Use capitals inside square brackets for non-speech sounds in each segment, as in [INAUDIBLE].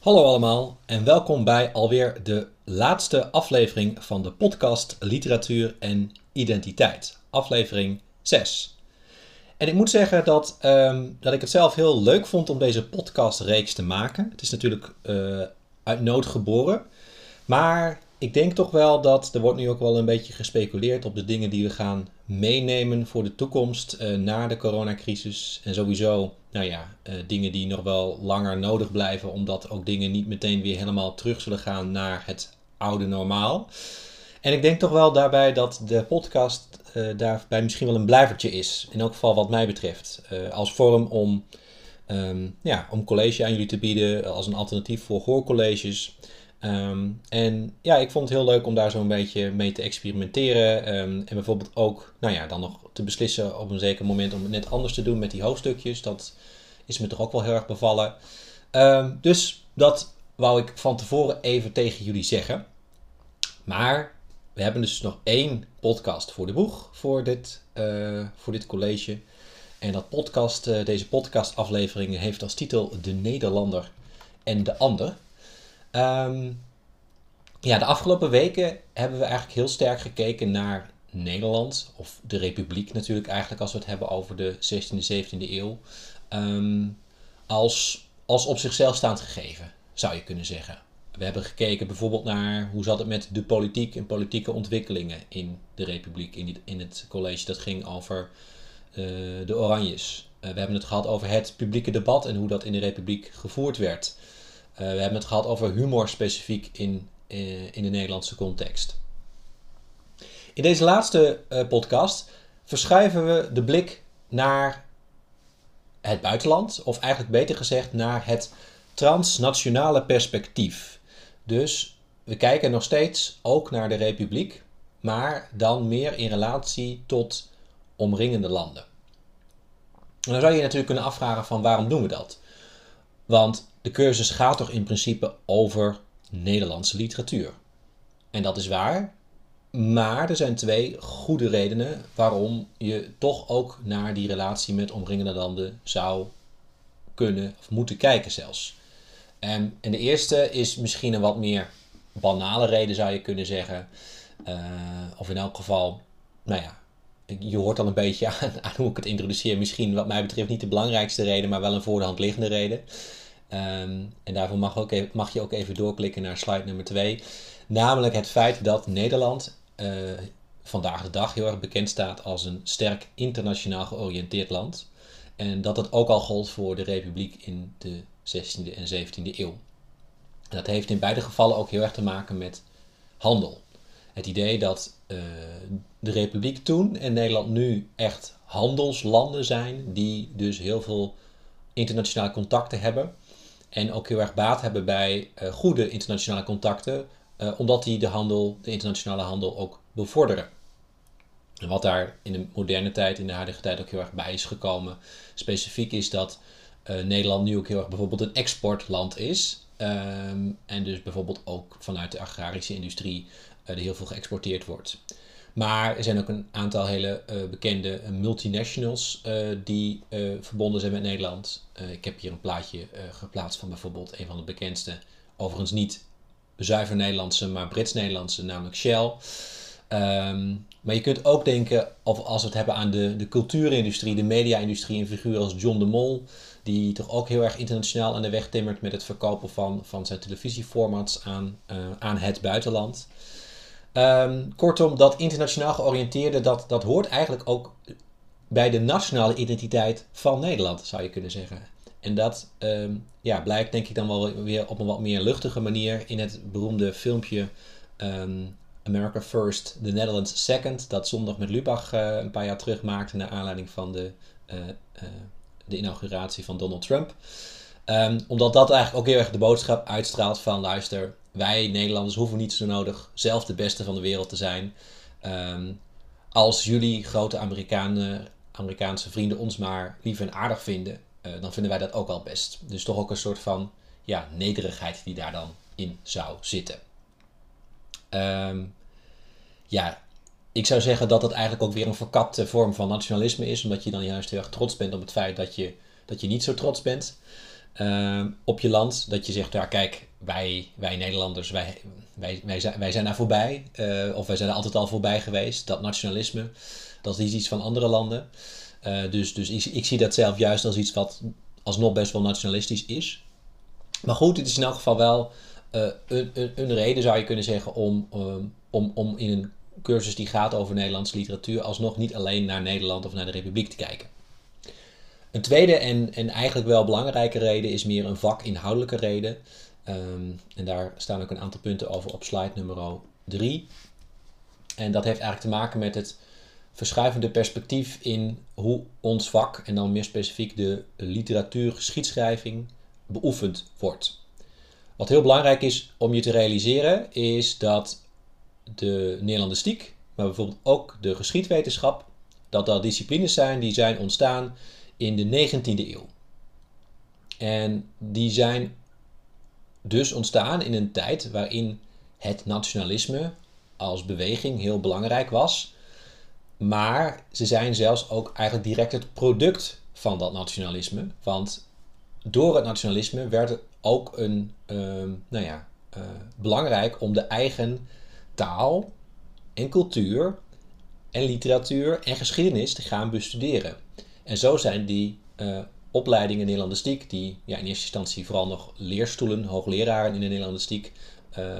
Hallo allemaal en welkom bij alweer de laatste aflevering van de podcast Literatuur en Identiteit, aflevering 6. En ik moet zeggen dat, ehm, dat ik het zelf heel leuk vond om deze podcastreeks te maken. Het is natuurlijk uh, uit nood geboren, maar ik denk toch wel dat er wordt nu ook wel een beetje gespeculeerd op de dingen die we gaan meenemen voor de toekomst uh, na de coronacrisis. En sowieso, nou ja, uh, dingen die nog wel langer nodig blijven, omdat ook dingen niet meteen weer helemaal terug zullen gaan naar het oude normaal. En ik denk toch wel daarbij dat de podcast uh, daarbij misschien wel een blijvertje is. In elk geval wat mij betreft. als vorm om, um, ja, om college aan jullie te bieden, als een alternatief voor hoorcolleges. Um, en ja, ik vond het heel leuk om daar zo'n beetje mee te experimenteren. Um, en bijvoorbeeld ook, nou ja, dan nog te beslissen op een zeker moment om het net anders te doen met die hoofdstukjes. Dat is me toch ook wel heel erg bevallen. Um, dus dat wou ik van tevoren even tegen jullie zeggen. Maar we hebben dus nog één podcast voor de boeg voor dit, uh, voor dit college. En dat podcast, uh, deze podcastaflevering heeft als titel De Nederlander en de Ander. Um, ja, de afgelopen weken hebben we eigenlijk heel sterk gekeken naar Nederland, of de Republiek natuurlijk eigenlijk, als we het hebben over de 16e, 17e eeuw, um, als, als op zichzelf staand gegeven, zou je kunnen zeggen. We hebben gekeken bijvoorbeeld naar hoe zat het met de politiek en politieke ontwikkelingen in de Republiek, in, in het college. Dat ging over uh, de Oranjes. Uh, we hebben het gehad over het publieke debat en hoe dat in de Republiek gevoerd werd. Uh, we hebben het gehad over humor specifiek in, in de Nederlandse context. In deze laatste uh, podcast verschuiven we de blik naar het buitenland, of eigenlijk beter gezegd naar het transnationale perspectief. Dus we kijken nog steeds ook naar de Republiek, maar dan meer in relatie tot omringende landen. En dan zou je je natuurlijk kunnen afvragen van waarom doen we dat? Want de cursus gaat toch in principe over Nederlandse literatuur. En dat is waar. Maar er zijn twee goede redenen waarom je toch ook naar die relatie met omringende landen zou kunnen of moeten kijken zelfs. En, en de eerste is misschien een wat meer banale reden zou je kunnen zeggen. Uh, of in elk geval, nou ja, je hoort al een beetje [LAUGHS] aan, hoe ik het introduceer. Misschien wat mij betreft niet de belangrijkste reden, maar wel een voor de hand liggende reden. Um, en daarvoor mag, even, mag, je ook even doorklikken naar slide nummer 2. Namelijk het feit dat Nederland uh, vandaag de dag heel erg bekend staat als een sterk internationaal georiënteerd land. En dat dat ook al gold voor de Republiek in de 16e en 17e eeuw. Dat heeft in beide gevallen ook heel erg te maken met handel. Het idee dat uh, de Republiek toen en Nederland nu echt handelslanden zijn, die dus heel veel internationale contacten hebben. En ook heel erg baat hebben bij uh, goede internationale contacten, uh, omdat die de handel, de internationale handel ook bevorderen. En wat daar in de moderne tijd, in de huidige tijd ook heel erg bij is gekomen, specifiek is dat uh, Nederland nu ook heel erg bijvoorbeeld een exportland is. Um, en dus bijvoorbeeld ook vanuit de agrarische industrie er heel veel geëxporteerd wordt. Maar er zijn ook een aantal hele bekende multinationals die verbonden zijn met Nederland. ik heb hier een plaatje geplaatst van bijvoorbeeld een van de bekendste, overigens niet zuiver Nederlandse, maar Brits-Nederlandse, namelijk Shell. Um, maar je kunt ook denken, of als we het hebben aan de, de cultuurindustrie, de media-industrie, een figuur als John de Mol, die toch ook heel erg internationaal aan de weg timmert met het verkopen van, van zijn televisieformats aan, aan het buitenland. Um, kortom, dat internationaal georiënteerde, dat, dat hoort eigenlijk ook bij de nationale identiteit van Nederland, zou je kunnen zeggen. En dat um, ja, blijkt denk ik dan wel weer op een wat meer luchtige manier in het beroemde filmpje um, America First, The Netherlands Second, dat zondag met Lubach uh, een paar jaar terug maakte naar aanleiding van de, uh, uh, de inauguratie van Donald Trump. omdat dat eigenlijk ook heel erg de boodschap uitstraalt van luister, wij Nederlanders hoeven niet zo nodig zelf de beste van de wereld te zijn. Als jullie grote Amerikanen, Amerikaanse vrienden ons maar lief en aardig vinden, uh, dan vinden wij dat ook al best. Dus toch ook een soort van ja, nederigheid die daar dan in zou zitten. Um, ja, ik zou zeggen dat dat eigenlijk ook weer een verkapte vorm van nationalisme is, omdat je dan juist heel erg trots bent op het feit dat je, dat je niet zo trots bent. op je land. Dat je zegt, ja kijk, wij, wij Nederlanders, wij, wij, wij, zijn, wij zijn daar voorbij. of wij zijn er altijd al voorbij geweest. Dat nationalisme, dat is iets van andere landen. Dus dus ik, ik zie dat zelf juist als iets wat alsnog best wel nationalistisch is. Maar goed, het is in elk geval wel een, een, reden, zou je kunnen zeggen, om, om, om in een cursus die gaat over Nederlandse literatuur alsnog niet alleen naar Nederland of naar de Republiek te kijken. Een tweede en, en eigenlijk wel belangrijke reden is meer een vakinhoudelijke reden. Um, en daar staan ook een aantal punten over op slide nummer 3. En dat heeft eigenlijk te maken met het verschuivende perspectief in hoe ons vak, en dan meer specifiek de literatuur geschiedschrijving, beoefend wordt. Wat heel belangrijk is om je te realiseren, is dat de Nederlandistiek, maar bijvoorbeeld ook de geschiedwetenschap, dat dat disciplines zijn die zijn ontstaan in de 19e eeuw. En die zijn dus ontstaan in een tijd waarin het nationalisme als beweging heel belangrijk was. Maar ze zijn zelfs ook eigenlijk direct het product van dat nationalisme. Want door het nationalisme werd het ook een, ehm, nou ja, uh, belangrijk om de eigen taal en cultuur en literatuur en geschiedenis te gaan bestuderen. En zo zijn die uh, opleidingen Nederlandistiek, die ja, in eerste instantie vooral nog leerstoelen, hoogleraren in de Nederlandistiek, uh,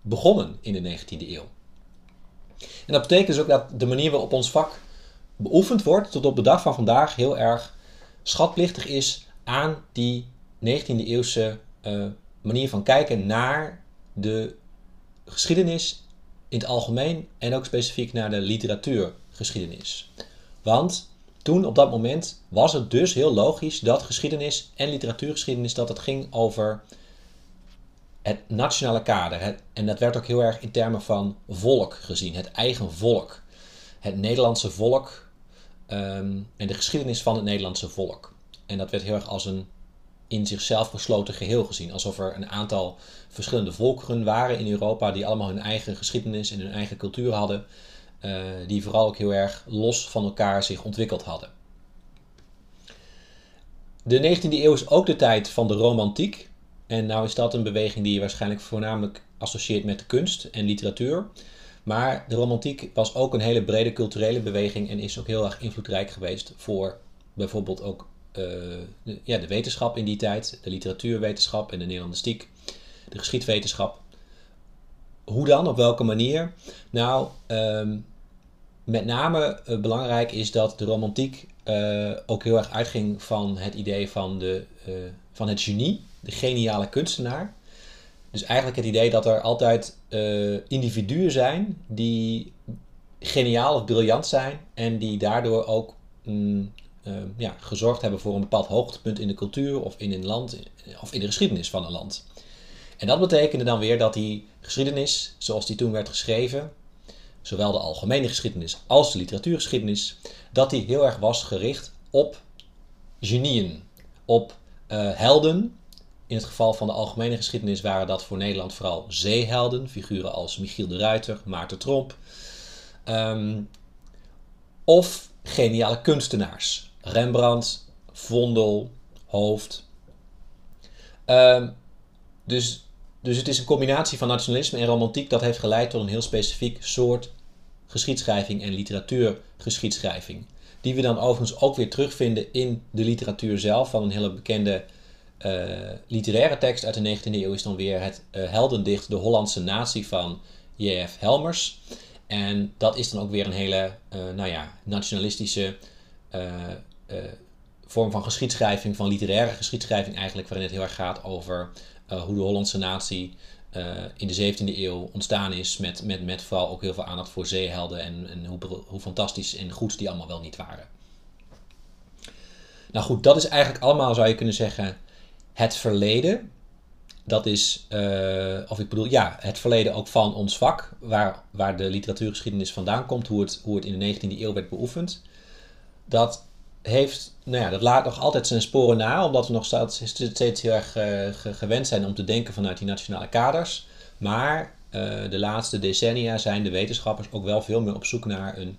begonnen in de 19e eeuw. En dat betekent dus ook dat de manier waarop ons vak beoefend wordt, tot op de dag van vandaag heel erg schatplichtig is aan die 19e eeuwse manier van kijken naar de geschiedenis in het algemeen en ook specifiek naar de literatuurgeschiedenis. Want toen op dat moment was het dus heel logisch dat geschiedenis en literatuurgeschiedenis dat het ging over het nationale kader. en dat werd ook heel erg in termen van volk gezien, het eigen volk. Het Nederlandse volk ehm, en de geschiedenis van het Nederlandse volk. En dat werd heel erg als een in zichzelf gesloten geheel gezien. Alsof er een aantal verschillende volkeren waren in Europa die allemaal hun eigen geschiedenis en hun eigen cultuur hadden. Uh, die vooral ook heel erg los van elkaar zich ontwikkeld hadden. De 19e eeuw is ook de tijd van de romantiek. En nou is dat een beweging die je waarschijnlijk voornamelijk associeert met de kunst en literatuur. Maar de romantiek was ook een hele brede culturele beweging en is ook heel erg invloedrijk geweest voor bijvoorbeeld ook de, eh, ja, de wetenschap in die tijd, de literatuurwetenschap en de Nederlandistiek, de geschiedwetenschap. Hoe dan? Op welke manier? Nou, um, met name uh, belangrijk is dat de romantiek uh, ook heel erg uitging van het idee van, de, van het genie, de geniale kunstenaar. Dus eigenlijk het idee dat er altijd individuen zijn die geniaal of briljant zijn en die daardoor ook mm, Ehm, ja, gezorgd hebben voor een bepaald hoogtepunt in de cultuur of in een land of in de geschiedenis van een land. En dat betekende dan weer dat die geschiedenis, zoals die toen werd geschreven, zowel de algemene geschiedenis als de literatuurgeschiedenis, dat die heel erg was gericht op genieën, op uh, helden. In het geval van de algemene geschiedenis waren dat voor Nederland vooral zeehelden, figuren als Michiel de Ruiter, Maarten Tromp. Um, of geniale kunstenaars, Rembrandt, Vondel, Hoofd. Um, dus, dus het is een combinatie van nationalisme en romantiek dat heeft geleid tot een heel specifiek soort geschiedschrijving en literatuurgeschiedschrijving. Die we dan overigens ook weer terugvinden in de literatuur zelf. Van een hele bekende literaire tekst uit de 19e eeuw is dan weer het uh, heldendicht De Hollandse Natie van J.F. Helmers. En dat is dan ook weer een hele uh, nou ja, nationalistische vorm van geschiedschrijving, van literaire geschiedschrijving eigenlijk, waarin het heel erg gaat over hoe de Hollandse natie in de 17e eeuw ontstaan is, met, met, met vooral ook heel veel aandacht voor zeehelden en, en hoe, hoe fantastisch en goed die allemaal wel niet waren. Nou goed, dat is eigenlijk allemaal, zou je kunnen zeggen, het verleden. Dat is, uh, of ik bedoel, ja, het verleden ook van ons vak, waar, waar de literatuurgeschiedenis vandaan komt, hoe het, hoe het in de 19e eeuw werd beoefend. Dat heeft, nou ja, dat laat nog altijd zijn sporen na, omdat we nog steeds heel erg uh, gewend zijn om te denken vanuit die nationale kaders. Maar uh, de laatste decennia zijn de wetenschappers ook wel veel meer op zoek naar een,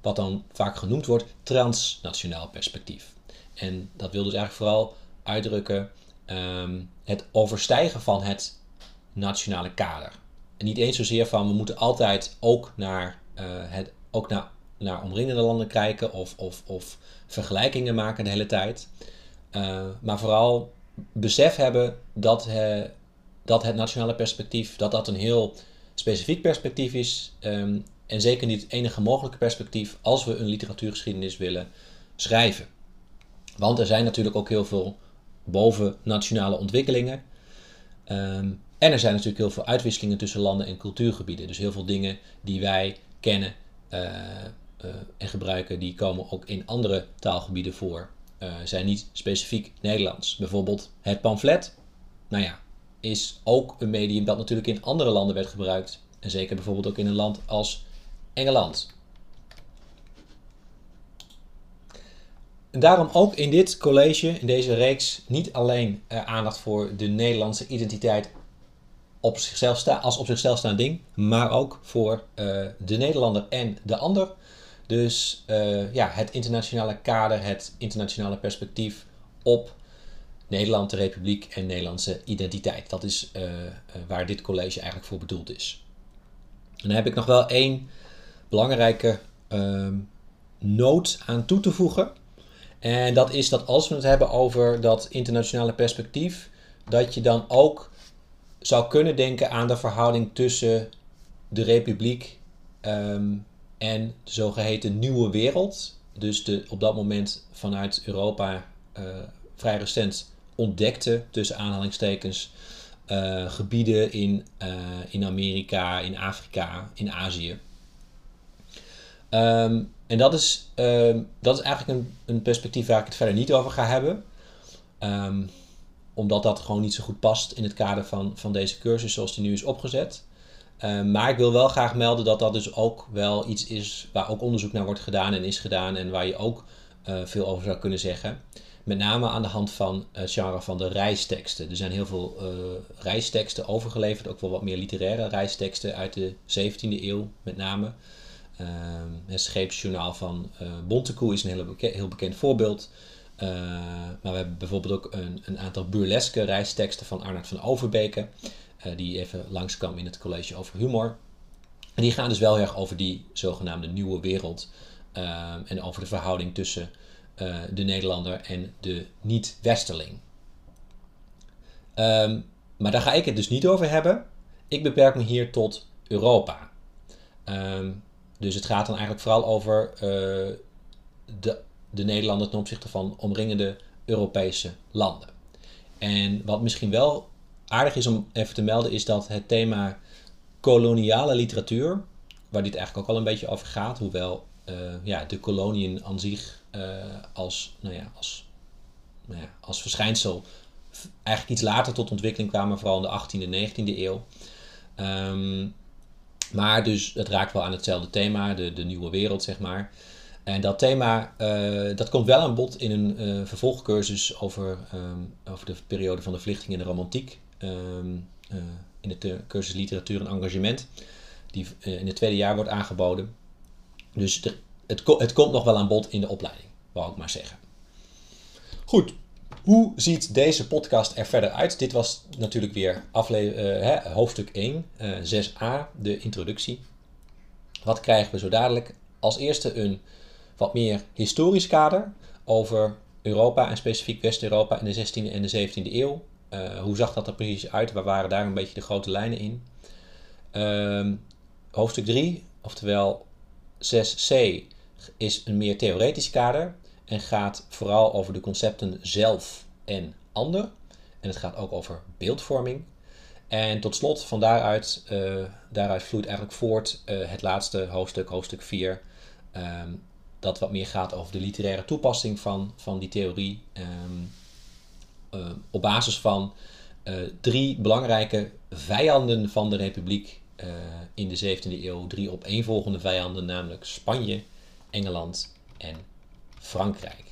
wat dan vaak genoemd wordt, transnationaal perspectief. En dat wil dus eigenlijk vooral uitdrukken ehm, het overstijgen van het nationale kader. En niet eens zozeer van we moeten altijd ook naar, uh, het, ook naar, naar omringende landen kijken of, of, of vergelijkingen maken de hele tijd. Uh, maar vooral besef hebben dat, he, dat het nationale perspectief dat dat een heel specifiek perspectief is. Um, en zeker niet het enige mogelijke perspectief als we een literatuurgeschiedenis willen schrijven. Want er zijn natuurlijk ook heel veel bovennationale ontwikkelingen. Um, en er zijn natuurlijk heel veel uitwisselingen tussen landen en cultuurgebieden. Dus heel veel dingen die wij kennen uh, uh, en gebruiken, die komen ook in andere taalgebieden voor. Uh, zijn niet specifiek Nederlands. Bijvoorbeeld het pamflet. Nou ja, is ook een medium dat natuurlijk in andere landen werd gebruikt. En zeker bijvoorbeeld ook in een land als Engeland. En daarom ook in dit college, in deze reeks, niet alleen uh, aandacht voor de Nederlandse identiteit op zichzelf sta, als op zichzelf staand ding, maar ook voor uh, de Nederlander en de ander. Dus uh, ja, het internationale kader, het internationale perspectief op Nederland, de Republiek en Nederlandse identiteit. Dat is waar dit college eigenlijk voor bedoeld is. En dan heb ik nog wel één belangrijke ehm, noot aan toe te voegen. En dat is dat als we het hebben over dat internationale perspectief, dat je dan ook zou kunnen denken aan de verhouding tussen de Republiek um, en de zogeheten Nieuwe Wereld. Dus de op dat moment vanuit Europa uh, vrij recent ontdekte, tussen aanhalingstekens, uh, gebieden in, uh, in Amerika, in Afrika, in Azië. Um, en dat is, um, dat is eigenlijk een, een, perspectief waar ik het verder niet over ga hebben. Um, omdat dat gewoon niet zo goed past in het kader van, van deze cursus zoals die nu is opgezet. maar ik wil wel graag melden dat dat dus ook wel iets is waar ook onderzoek naar wordt gedaan en is gedaan. En waar je ook uh, veel over zou kunnen zeggen. Met name aan de hand van het genre van de reisteksten. Er zijn heel veel uh, reisteksten overgeleverd, ook wel wat meer literaire reisteksten uit de 17e eeuw met name. Het scheepsjournaal van uh, Bontekoe is een heel, beke heel bekend voorbeeld. Uh, maar we hebben bijvoorbeeld ook een, een, aantal burleske reisteksten van Arnold van Overbeke, die even langskwam in het college over humor. En die gaan dus wel erg over die zogenaamde nieuwe wereld en over de verhouding tussen de Nederlander en de niet-Westerling. Um, maar daar ga ik het dus niet over hebben. Ik beperk me hier tot Europa. Um, dus het gaat dan eigenlijk vooral over uh, de, de Nederlander ten opzichte van omringende Europese landen. En wat misschien wel aardig is om even te melden, is dat het thema koloniale literatuur, waar dit eigenlijk ook al een beetje over gaat, hoewel uh, ja, de koloniën aan zich uh, als, nou ja, als, nou ja, als verschijnsel eigenlijk iets later tot ontwikkeling kwamen, vooral in de 18e en 19e eeuw. Um, maar dus het raakt wel aan hetzelfde thema, de, de nieuwe wereld, zeg maar. En dat thema, uh, dat komt wel aan bod in een uh, vervolgcursus over, um, over de periode van de verlichting in de romantiek. Um, uh, in de cursus literatuur en engagement, die in het tweede jaar wordt aangeboden. Dus het, het komt nog wel aan bod in de opleiding, wou ik maar zeggen. Goed, hoe ziet deze podcast er verder uit? Dit was natuurlijk weer uh, hoofdstuk 1, uh, 6a, de introductie. Wat krijgen we zo dadelijk? Als eerste een wat meer historisch kader over Europa en specifiek West-Europa in de 16e en de 17e eeuw. Uh, hoe zag dat er precies uit? Waar waren daar een beetje de grote lijnen in? Uh, hoofdstuk 3, oftewel 6c, is een meer theoretisch kader en gaat vooral over de concepten zelf en ander. En het gaat ook over beeldvorming. En tot slot, van daaruit, uh, daaruit vloeit eigenlijk voort uh, het laatste hoofdstuk, hoofdstuk 4, um, ehm, dat wat meer gaat over de literaire toepassing van, van die theorie. Um, uh, op basis van drie belangrijke vijanden van de Republiek in de 17e eeuw. Drie opeenvolgende vijanden, namelijk Spanje, Engeland en Frankrijk.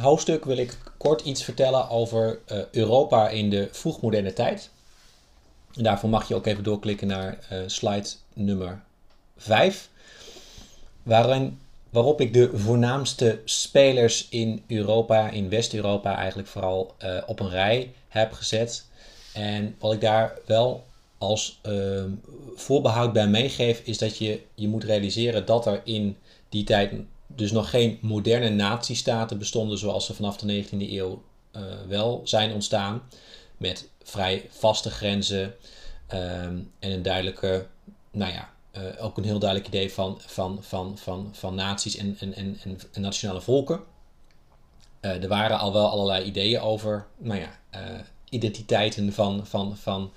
Hoofdstuk wil ik kort iets vertellen over Europa in de vroegmoderne tijd. En daarvoor mag je ook even doorklikken naar slide nummer 5. Waarin, waarop ik de voornaamste spelers in Europa, in West-Europa eigenlijk vooral op een rij heb gezet. En wat ik daar wel als uh, voorbehoud bij meegeef, is dat je, je moet realiseren dat er in die tijd dus nog geen moderne natiestaten bestonden zoals ze vanaf de 19e eeuw uh, wel zijn ontstaan. Met vrij vaste grenzen um, en een duidelijke, nou ja, uh, ook een heel duidelijk idee van, van, van, van, van naties en, en, en, en nationale volken. Uh, er waren al wel allerlei ideeën over, nou ja, identiteiten van, van, van,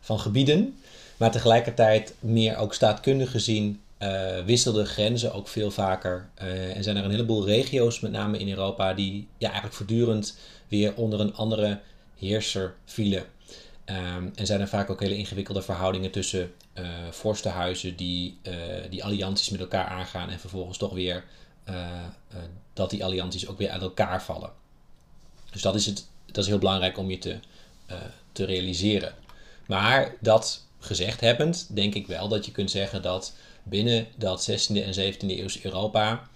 van gebieden. Maar tegelijkertijd meer ook staatkundig gezien uh, wisselden grenzen ook veel vaker. Uh, en zijn er een heleboel regio's, met name in Europa, die ja, eigenlijk voortdurend weer onder een andere heerser vielen. Um, en zijn er vaak ook hele ingewikkelde verhoudingen tussen uh, vorstenhuizen die, die allianties met elkaar aangaan en vervolgens toch weer dat die allianties ook weer uit elkaar vallen. Dus dat is, het, dat is heel belangrijk om je te, te realiseren. Maar dat gezegd hebbend, denk ik wel dat je kunt zeggen dat binnen dat 16e en 17e eeuws Europa,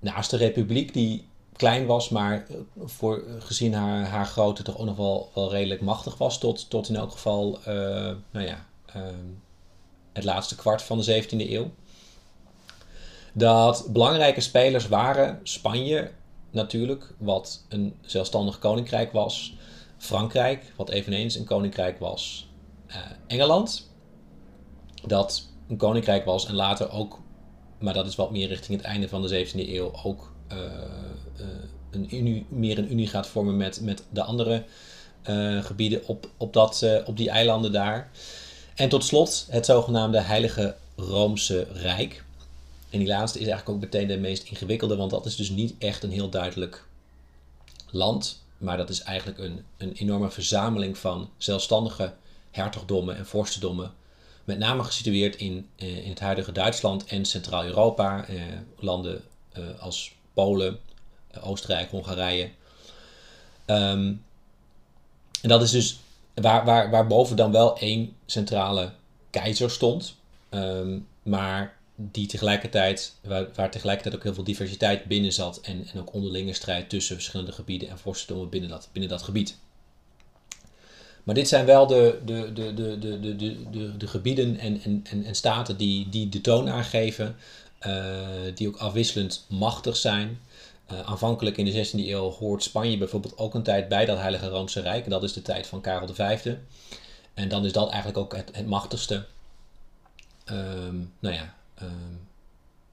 naast de republiek die klein was, maar voor, gezien haar, haar grootte toch ook nog wel, wel redelijk machtig was, tot, tot in elk geval uh, nou ja, het laatste kwart van de 17e eeuw. Dat belangrijke spelers waren Spanje natuurlijk, wat een zelfstandig koninkrijk was. Frankrijk, wat eveneens een koninkrijk was. Engeland, dat een koninkrijk was en later ook, maar dat is wat meer richting het einde van de 17e eeuw, ook uh, uh, een unie, meer een unie gaat vormen met, met de andere gebieden op, op, dat, op die eilanden daar. En tot slot het zogenaamde Heilige Roomse Rijk. En die laatste is eigenlijk ook meteen de meest ingewikkelde, want dat is dus niet echt een heel duidelijk land maar dat is eigenlijk een, een enorme verzameling van zelfstandige hertogdommen en vorstendommen. Met name gesitueerd in, eh, in het huidige Duitsland en Centraal-Europa. Eh, landen eh, als Polen, Oostenrijk, Hongarije. Um, en dat is dus waar, waar, waar boven dan wel één centrale keizer stond. Um, maar die tegelijkertijd, waar, waar, tegelijkertijd ook heel veel diversiteit binnen zat en, en ook onderlinge strijd tussen verschillende gebieden en vorstendommen binnen dat, binnen dat gebied. Maar dit zijn wel de, de, de, de, de, de, de, de gebieden en, en, en, staten die, die de toon aangeven, uh, die ook afwisselend machtig zijn. Uh, aanvankelijk in de 16e eeuw hoort Spanje bijvoorbeeld ook een tijd bij dat Heilige Roomse Rijk. Dat is de tijd van Karel V. En dan is dat eigenlijk ook het, het machtigste. Um, nou ja, Ehm,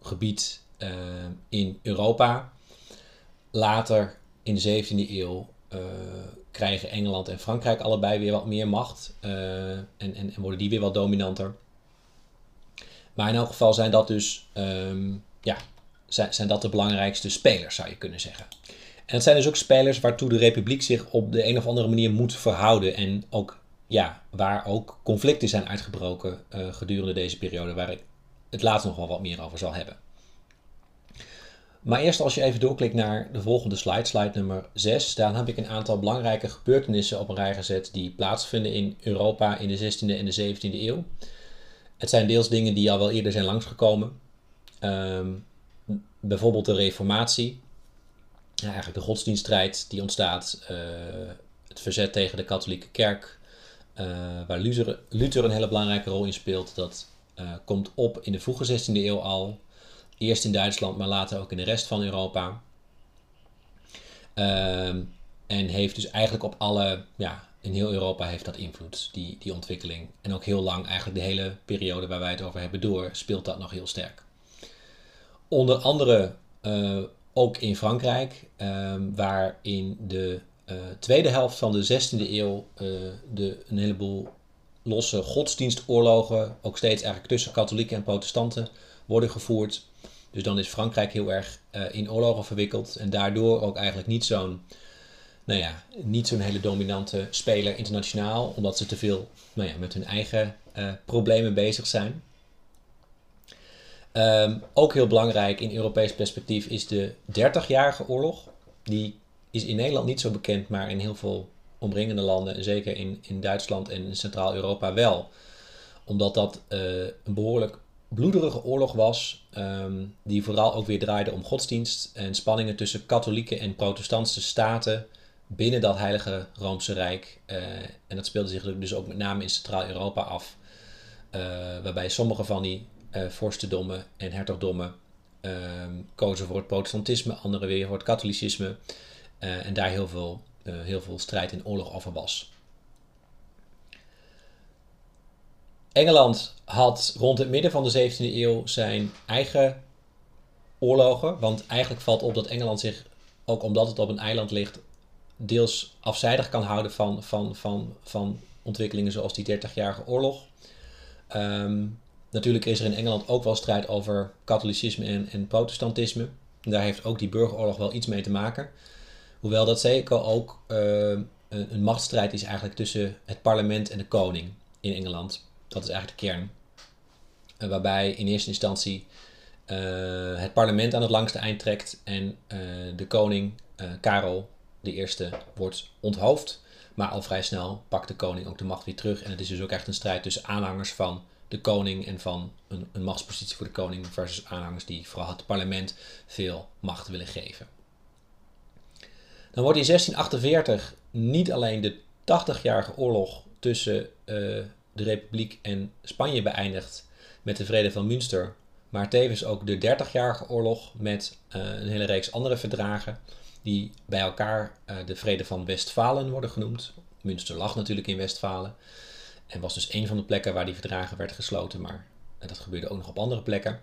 gebied ehm, in Europa. Later in de 17e eeuw krijgen Engeland en Frankrijk allebei weer wat meer macht uh, en, en, en, worden die weer wat dominanter. Maar in elk geval zijn dat dus um, ja, zijn, zijn dat de belangrijkste spelers, zou je kunnen zeggen. En het zijn dus ook spelers waartoe de republiek zich op de een of andere manier moet verhouden. En ook ja, waar ook conflicten zijn uitgebroken uh, gedurende deze periode, waar ik het later nog wel wat meer over zal hebben. Maar eerst als je even doorklikt naar de volgende slide, slide nummer 6, dan heb ik een aantal belangrijke gebeurtenissen op een rij gezet die plaatsvinden in Europa in de 16e en de 17e eeuw. Het zijn deels dingen die al wel eerder zijn langsgekomen. Um, bijvoorbeeld de reformatie, ja, eigenlijk de godsdienststrijd die ontstaat, uh, het verzet tegen de katholieke kerk, uh, waar Luther, een hele belangrijke rol in speelt. Dat uh, komt op in de vroege 16e eeuw al. Eerst in Duitsland, maar later ook in de rest van Europa. Uh, en heeft dus eigenlijk op alle, ja, in heel Europa heeft dat invloed, die, die ontwikkeling. En ook heel lang, eigenlijk de hele periode waar wij het over hebben door, speelt dat nog heel sterk. Onder andere uh, ook in Frankrijk, ehm, waar in de uh, tweede helft van de 16e eeuw de, een heleboel losse godsdienstoorlogen, ook steeds eigenlijk tussen katholieken en protestanten, worden gevoerd. Dus dan is Frankrijk heel erg uh, in oorlogen verwikkeld en daardoor ook eigenlijk niet zo'n nou ja, niet zo'n hele dominante speler internationaal, omdat ze te veel nou ja, met hun eigen uh, problemen bezig zijn. Ehm, ook heel belangrijk in Europees perspectief is de 30-jarige oorlog. Die is in Nederland niet zo bekend, maar in heel veel omringende landen, en zeker in, in Duitsland en Centraal-Europa wel. Omdat dat uh, een behoorlijk bloederige oorlog was, ehm, die vooral ook weer draaide om godsdienst en spanningen tussen katholieke en protestantse staten binnen dat Heilige Roomse Rijk. Uh, en dat speelde zich dus ook met name in Centraal-Europa af, uh, waarbij sommige van die uh, vorstendommen en hertogdommen ehm, kozen voor het protestantisme, andere weer voor het katholicisme. en daar heel veel, heel veel strijd en oorlog over was. Engeland had rond het midden van de 17e eeuw zijn eigen oorlogen. Want eigenlijk valt op dat Engeland zich, ook omdat het op een eiland ligt, deels afzijdig kan houden van, van, van, van ontwikkelingen zoals die 30-jarige oorlog. Ehm, natuurlijk is er in Engeland ook wel strijd over katholicisme en, en protestantisme. Daar heeft ook die burgeroorlog wel iets mee te maken. Hoewel dat zeker ook uh, een, een machtsstrijd is eigenlijk tussen het parlement en de koning in Engeland. Dat is eigenlijk de kern. Uh, waarbij in eerste instantie uh, het parlement aan het langste eind trekt en de koning, Karel de eerste, wordt onthoofd. Maar al vrij snel pakt de koning ook de macht weer terug. En het is dus ook echt een strijd tussen aanhangers van de koning en van een, een machtspositie voor de koning versus aanhangers die vooral het parlement veel macht willen geven. Dan wordt in 1648 niet alleen de 80-jarige oorlog tussen de Republiek en Spanje beëindigd met de Vrede van Münster, maar tevens ook de 30-jarige oorlog met uh, een hele reeks andere verdragen die bij elkaar uh, de Vrede van Westfalen worden genoemd. Münster lag natuurlijk in Westfalen en was dus een van de plekken waar die verdragen werd gesloten, maar uh, dat gebeurde ook nog op andere plekken.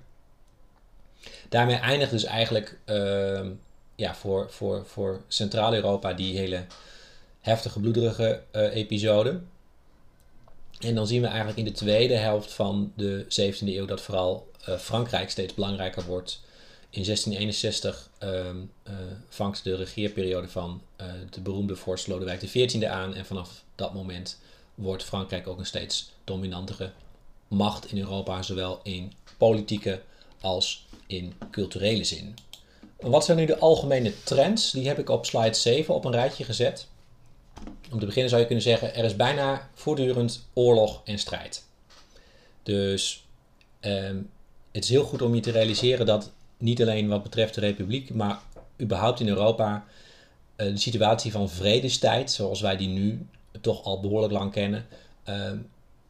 Daarmee eindigt dus eigenlijk uh, ja, voor, voor, voor Centraal-Europa die hele heftige, bloederige episode. En dan zien we eigenlijk in de tweede helft van de 17e eeuw dat vooral Frankrijk steeds belangrijker wordt in 1661 uh, uh, vangt de regeerperiode van uh, de beroemde vorst Lodewijk XIV aan. En vanaf dat moment wordt Frankrijk ook een steeds dominantere macht in Europa, zowel in politieke als in culturele zin. Wat zijn nu de algemene trends? Die heb ik op slide 7 op een rijtje gezet. Om te beginnen zou je kunnen zeggen, er is bijna voortdurend oorlog en strijd. Dus um, het is heel goed om je te realiseren dat niet alleen wat betreft de Republiek, maar überhaupt in Europa uh, de situatie van vredestijd, zoals wij die nu toch al behoorlijk lang kennen, uh,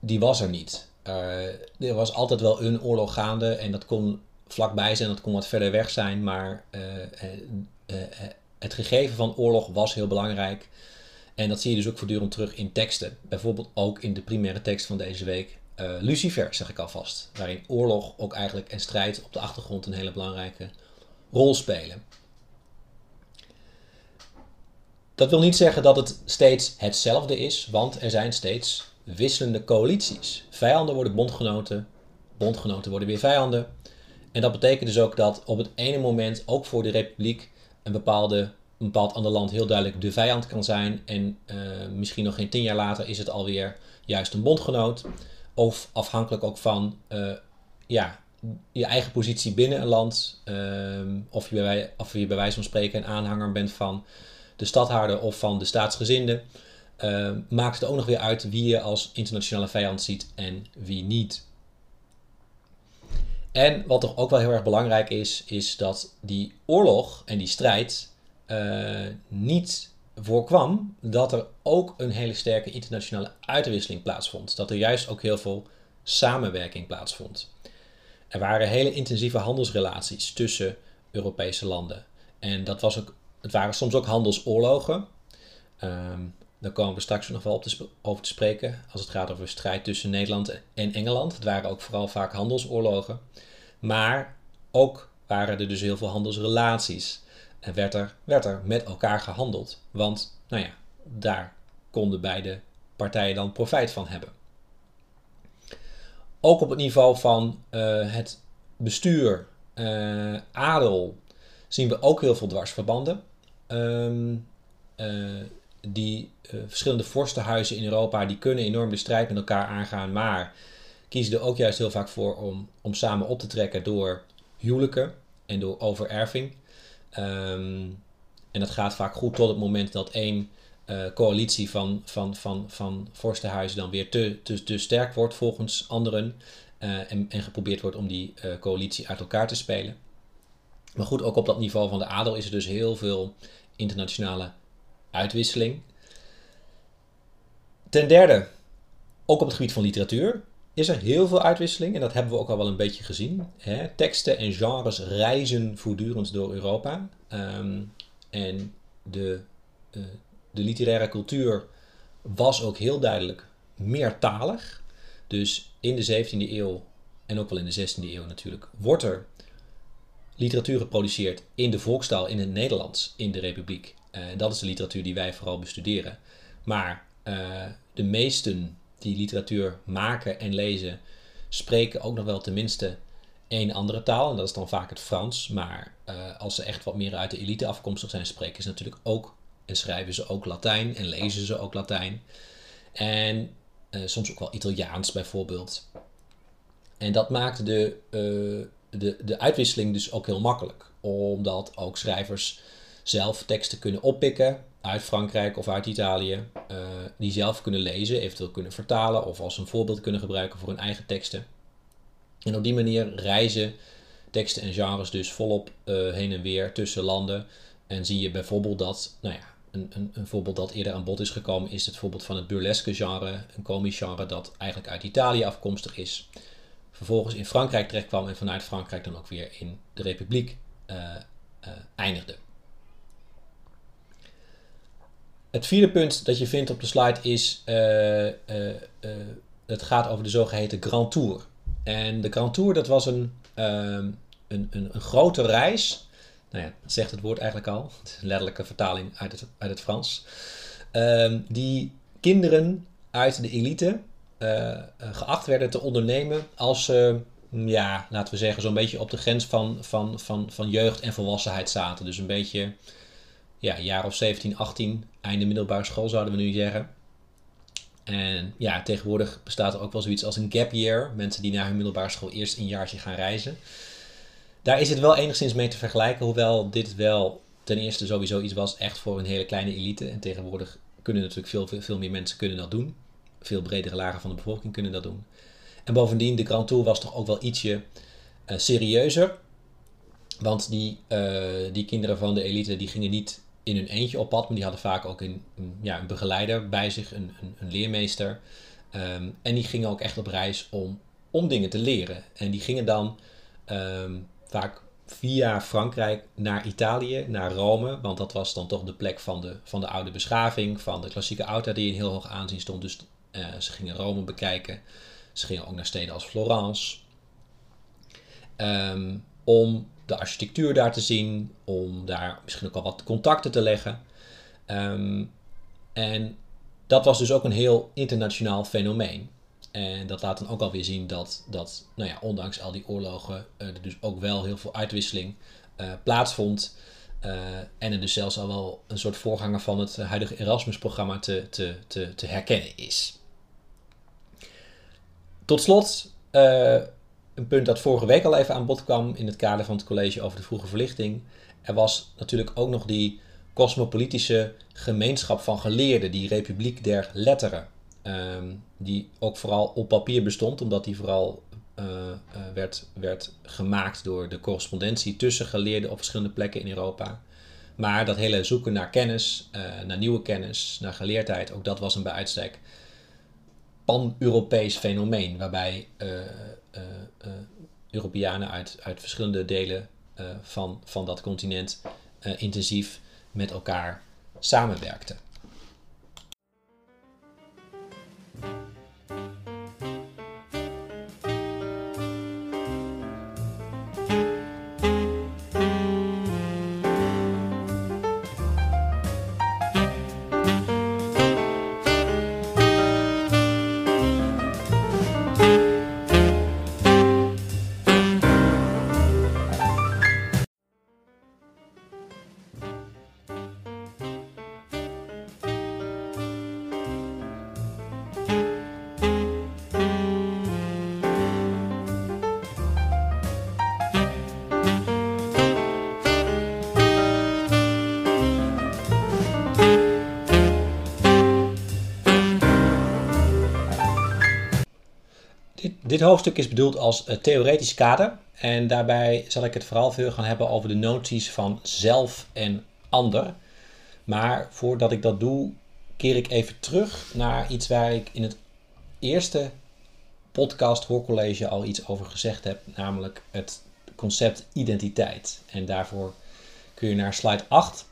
die was er niet. Uh, er was altijd wel een oorlog gaande en dat kon vlakbij zijn, dat kon wat verder weg zijn, maar het gegeven van oorlog was heel belangrijk. En dat zie je dus ook voortdurend terug in teksten. Bijvoorbeeld ook in de primaire tekst van deze week, uh, Lucifer, zeg ik alvast. Waarin oorlog ook eigenlijk en strijd op de achtergrond een hele belangrijke rol spelen. Dat wil niet zeggen dat het steeds hetzelfde is, want er zijn steeds wisselende coalities. Vijanden worden bondgenoten, bondgenoten worden weer vijanden. En dat betekent dus ook dat op het ene moment ook voor de republiek een, bepaalde, een bepaald ander land heel duidelijk de vijand kan zijn. En uh, misschien nog geen tien jaar later is het alweer juist een bondgenoot. Of afhankelijk ook van uh, ja, je eigen positie binnen een land. Uh, of, je bij, of je bij wijze van spreken een aanhanger bent van de stadhouder of van de staatsgezinde. Maakt het ook nog weer uit wie je als internationale vijand ziet en wie niet. En wat toch ook wel heel erg belangrijk is, is dat die oorlog en die strijd uh, niet voorkwam dat er ook een hele sterke internationale uitwisseling plaatsvond. Dat er juist ook heel veel samenwerking plaatsvond. Er waren hele intensieve handelsrelaties tussen Europese landen. En dat was ook, het waren soms ook handelsoorlogen. Um, daar komen we straks nog wel op te over te spreken als het gaat over strijd tussen Nederland en Engeland. Het waren ook vooral vaak handelsoorlogen. Maar ook waren er dus heel veel handelsrelaties. En werd er, werd er met elkaar gehandeld. Want, nou ja, daar konden beide partijen dan profijt van hebben. Ook op het niveau van uh, het bestuur, uh, adel, zien we ook heel veel dwarsverbanden. Um, uh, die verschillende vorstenhuizen in Europa die kunnen enorm de strijd met elkaar aangaan, maar kiezen er ook juist heel vaak voor om, om samen op te trekken door huwelijken en door overerving. Ehm, en dat gaat vaak goed tot het moment dat één uh, coalitie van, van, van, van vorstenhuizen dan weer te, te, te sterk wordt volgens anderen. Uh, en, en geprobeerd wordt om die uh, coalitie uit elkaar te spelen. Maar goed, ook op dat niveau van de adel is er dus heel veel internationale uitwisseling. Ten derde, ook op het gebied van literatuur is er heel veel uitwisseling. En dat hebben we ook al wel een beetje gezien. Hè? Teksten en genres reizen voortdurend door Europa. Um, en de, uh, de literaire cultuur was ook heel duidelijk meertalig. Dus in de 17e eeuw en ook wel in de 16e eeuw natuurlijk wordt er literatuur geproduceerd in de volkstaal, in het Nederlands, in de Republiek. Uh, dat is de literatuur die wij vooral bestuderen. Maar uh, de meesten die literatuur maken en lezen, spreken ook nog wel tenminste één andere taal. En dat is dan vaak het Frans. Maar uh, als ze echt wat meer uit de elite afkomstig zijn, spreken ze natuurlijk ook en schrijven ze ook Latijn en lezen ze ook Latijn. En uh, soms ook wel Italiaans bijvoorbeeld. En dat maakt de, uh, de, de uitwisseling dus ook heel makkelijk. Omdat ook schrijvers zelf teksten kunnen oppikken uit Frankrijk of uit Italië. Uh, die zelf kunnen lezen, eventueel kunnen vertalen of als een voorbeeld kunnen gebruiken voor hun eigen teksten. En op die manier reizen teksten en genres dus volop heen en weer tussen landen. En zie je bijvoorbeeld dat, nou ja, een, een, een, voorbeeld dat eerder aan bod is gekomen is het voorbeeld van het burlesque genre, een komisch genre dat eigenlijk uit Italië afkomstig is. Vervolgens in Frankrijk terechtkwam en vanuit Frankrijk dan ook weer in de Republiek uh, eindigde. Het vierde punt dat je vindt op de slide is, uh, het gaat over de zogeheten Grand Tour. En de Grand Tour dat was een, ehm, een, een, een grote reis nou ja, zegt het woord eigenlijk al. [LAUGHS] Letterlijke vertaling uit het, uit het Frans. Um, die kinderen uit de elite geacht werden te ondernemen als ze, ja, laten we zeggen, zo'n beetje op de grens van, van, van, van jeugd en volwassenheid zaten. Dus een beetje, ja, jaar of 17, 18, einde middelbare school zouden we nu zeggen. En ja, tegenwoordig bestaat er ook wel zoiets als een gap year. Mensen die naar hun middelbare school eerst een jaartje gaan reizen. Daar is het wel enigszins mee te vergelijken, hoewel dit wel ten eerste sowieso iets was echt voor een hele kleine elite. En tegenwoordig kunnen natuurlijk veel, veel, meer mensen kunnen dat doen. Veel bredere lagen van de bevolking kunnen dat doen. En bovendien, de Grand Tour was toch ook wel ietsje uh, serieuzer. Want die, uh, die kinderen van de elite die gingen niet in hun eentje op pad, maar die hadden vaak ook een, ja, een begeleider bij zich, een, een, een leermeester. Um, en die gingen ook echt op reis om, om dingen te leren. En die gingen dan um, vaak via Frankrijk naar Italië, naar Rome. Want dat was dan toch de plek van de, van de oude beschaving, van de klassieke oudheid die in heel hoog aanzien stond. Dus uh, ze gingen Rome bekijken. Ze gingen ook naar steden als Florence. Um, om de architectuur daar te zien, om daar misschien ook al wat contacten te leggen. Um, en dat was dus ook een heel internationaal fenomeen. En dat laat dan ook alweer zien dat, dat nou ja, ondanks al die oorlogen uh, er dus ook wel heel veel uitwisseling uh, plaatsvond. Uh, en er dus zelfs al wel een soort voorganger van het huidige Erasmus-programma te, te, te, te herkennen is. Tot slot, een punt dat vorige week al even aan bod kwam in het kader van het college over de vroege verlichting. Er was natuurlijk ook nog die cosmopolitische gemeenschap van geleerden, die Republiek der Letteren. Um, die ook vooral op papier bestond, omdat die vooral uh, uh, werd, werd gemaakt door de correspondentie tussen geleerden op verschillende plekken in Europa. Maar dat hele zoeken naar kennis, uh, naar nieuwe kennis, naar geleerdheid, ook dat was een bij uitstek pan-Europees fenomeen, waarbij Europeanen uit, uit verschillende delen van, van dat continent intensief met elkaar samenwerkten. Hoofdstuk is bedoeld als theoretisch kader. En daarbij zal ik het vooral veel gaan hebben over de noties van zelf en ander. Maar voordat ik dat doe, keer ik even terug naar iets waar ik in het eerste podcast hoorcollege al iets over gezegd heb, namelijk het concept identiteit. En daarvoor kun je naar slide 8.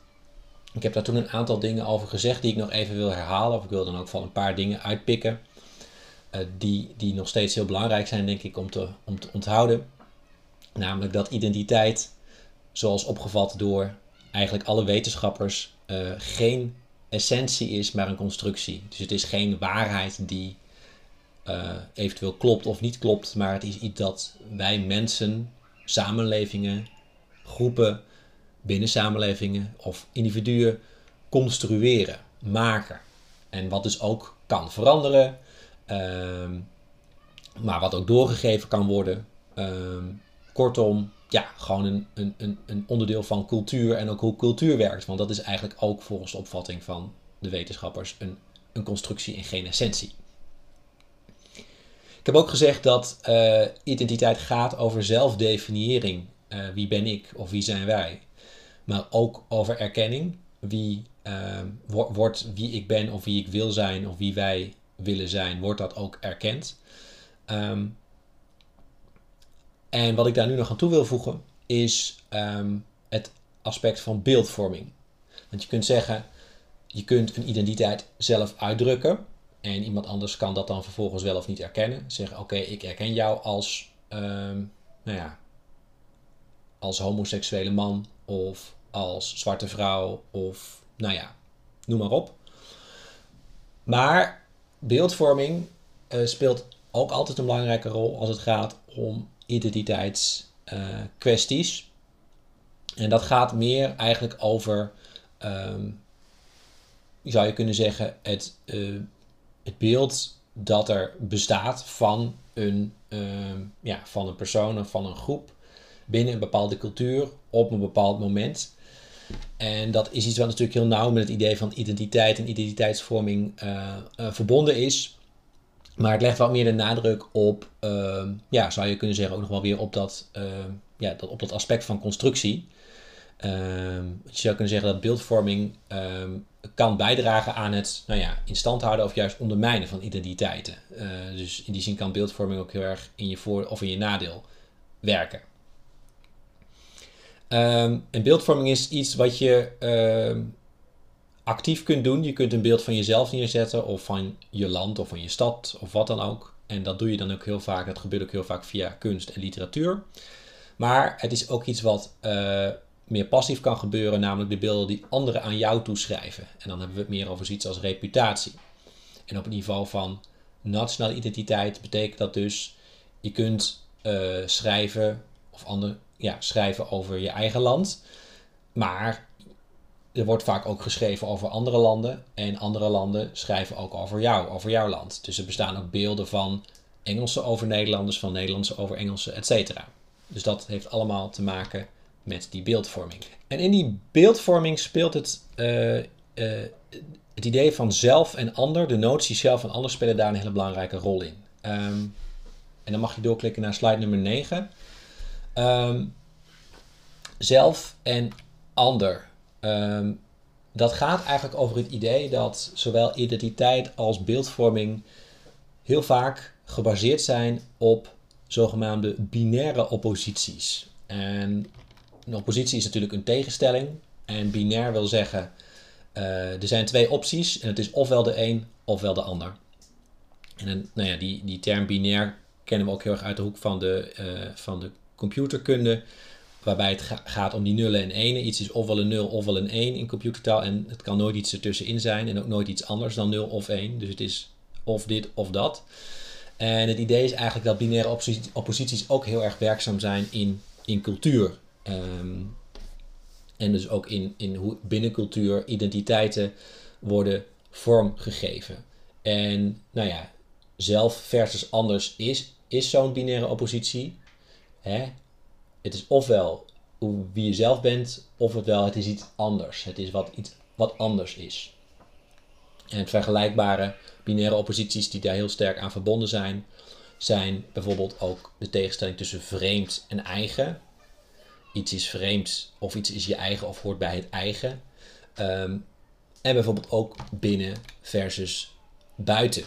Ik heb daar toen een aantal dingen over gezegd die ik nog even wil herhalen. Of ik wil dan ook van een paar dingen uitpikken. Uh, die, die nog steeds heel belangrijk zijn, denk ik, om te, om onthouden. Namelijk dat identiteit, zoals opgevat door eigenlijk alle wetenschappers, uh, geen essentie is, maar een constructie. Dus het is geen waarheid die uh, eventueel klopt of niet klopt, maar het is iets dat wij mensen, samenlevingen, groepen binnen samenlevingen of individuen construeren, maken. En wat dus ook kan veranderen, uh, maar wat ook doorgegeven kan worden. Uh, kortom, ja, gewoon een, een, een onderdeel van cultuur en ook hoe cultuur werkt. Want dat is eigenlijk ook volgens de opvatting van de wetenschappers een, een constructie en geen essentie. Ik heb ook gezegd dat uh, identiteit gaat over zelfdefiniëring. Uh, wie ben ik of wie zijn wij? Maar ook over erkenning. Wie uh, wordt wie ik ben of wie ik wil zijn of wie wij willen zijn, wordt dat ook erkend. Um, en wat ik daar nu nog aan toe wil voegen is um, het aspect van beeldvorming. Want je kunt zeggen, je kunt een identiteit zelf uitdrukken. En iemand anders kan dat dan vervolgens wel of niet erkennen. Zeggen, oké, ik erken jou als, um, nou ja, als homoseksuele man of als zwarte vrouw of, nou ja, noem maar op. Maar beeldvorming uh, speelt ook altijd een belangrijke rol als het gaat om identiteitskwesties. En dat gaat meer eigenlijk over, um, zou je kunnen zeggen, het, uh, het beeld dat er bestaat van een, uh, ja, van een persoon of van een groep binnen een bepaalde cultuur op een bepaald moment. En dat is iets wat natuurlijk heel nauw met het idee van identiteit en identiteitsvorming uh, verbonden is. Maar het legt wat meer de nadruk op, uh, ja, zou je kunnen zeggen, ook nog wel weer op dat, uh, ja, dat, op dat aspect van constructie. Uh, je zou kunnen zeggen dat beeldvorming ehm, kan bijdragen aan het nou ja, in stand houden of juist ondermijnen van identiteiten. Eh, dus in die zin kan beeldvorming ook heel erg in je voor- of in je nadeel werken. Um, en beeldvorming is iets wat je actief kunt doen. Je kunt een beeld van jezelf neerzetten of van je land of van je stad of wat dan ook. En dat doe je dan ook heel vaak. Dat gebeurt ook heel vaak via kunst en literatuur. Maar het is ook iets wat uh, meer passief kan gebeuren, namelijk de beelden die anderen aan jou toeschrijven. En dan hebben we het meer over zoiets als reputatie. En op het niveau van nationale identiteit betekent dat dus, je kunt uh, schrijven of ander, ja, schrijven over je eigen land. Maar er wordt vaak ook geschreven over andere landen. En andere landen schrijven ook over jou, over jouw land. Dus er bestaan ook beelden van Engelsen over Nederlanders, van Nederlandse over Engelsen, etc. Dus dat heeft allemaal te maken met die beeldvorming. En in die beeldvorming speelt het, uh, uh, het idee van zelf en ander, de notie zelf en ander, spelen daar een hele belangrijke rol in. Um, en dan mag je doorklikken naar slide nummer 9. Ehm, zelf en ander. Um, dat gaat eigenlijk over het idee dat zowel identiteit als beeldvorming heel vaak gebaseerd zijn op zogenaamde binaire opposities. En een oppositie is natuurlijk een tegenstelling. En binair wil zeggen, uh, er zijn twee opties en het is ofwel de een ofwel de ander. En nou ja, die, die term binair kennen we ook heel erg uit de hoek van de, uh, van de computerkunde waarbij het gaat om die nullen en enen. Iets is ofwel een 0 ofwel een 1 in computertaal en het kan nooit iets ertussenin zijn en ook nooit iets anders dan 0 of 1. Dus het is of dit of dat. En het idee is eigenlijk dat binaire opposities ook heel erg werkzaam zijn in, in cultuur. Um, en dus ook in, in hoe binnen cultuur identiteiten worden vormgegeven. En nou ja, zelf versus anders is, is zo'n binaire oppositie. Het is ofwel wie je zelf bent, ofwel het is iets anders. Het is wat, iets wat anders is. En vergelijkbare binaire opposities die daar heel sterk aan verbonden zijn, zijn bijvoorbeeld ook de tegenstelling tussen vreemd en eigen. Iets is vreemd of iets is je eigen of hoort bij het eigen. Ehm, en bijvoorbeeld ook binnen versus buiten.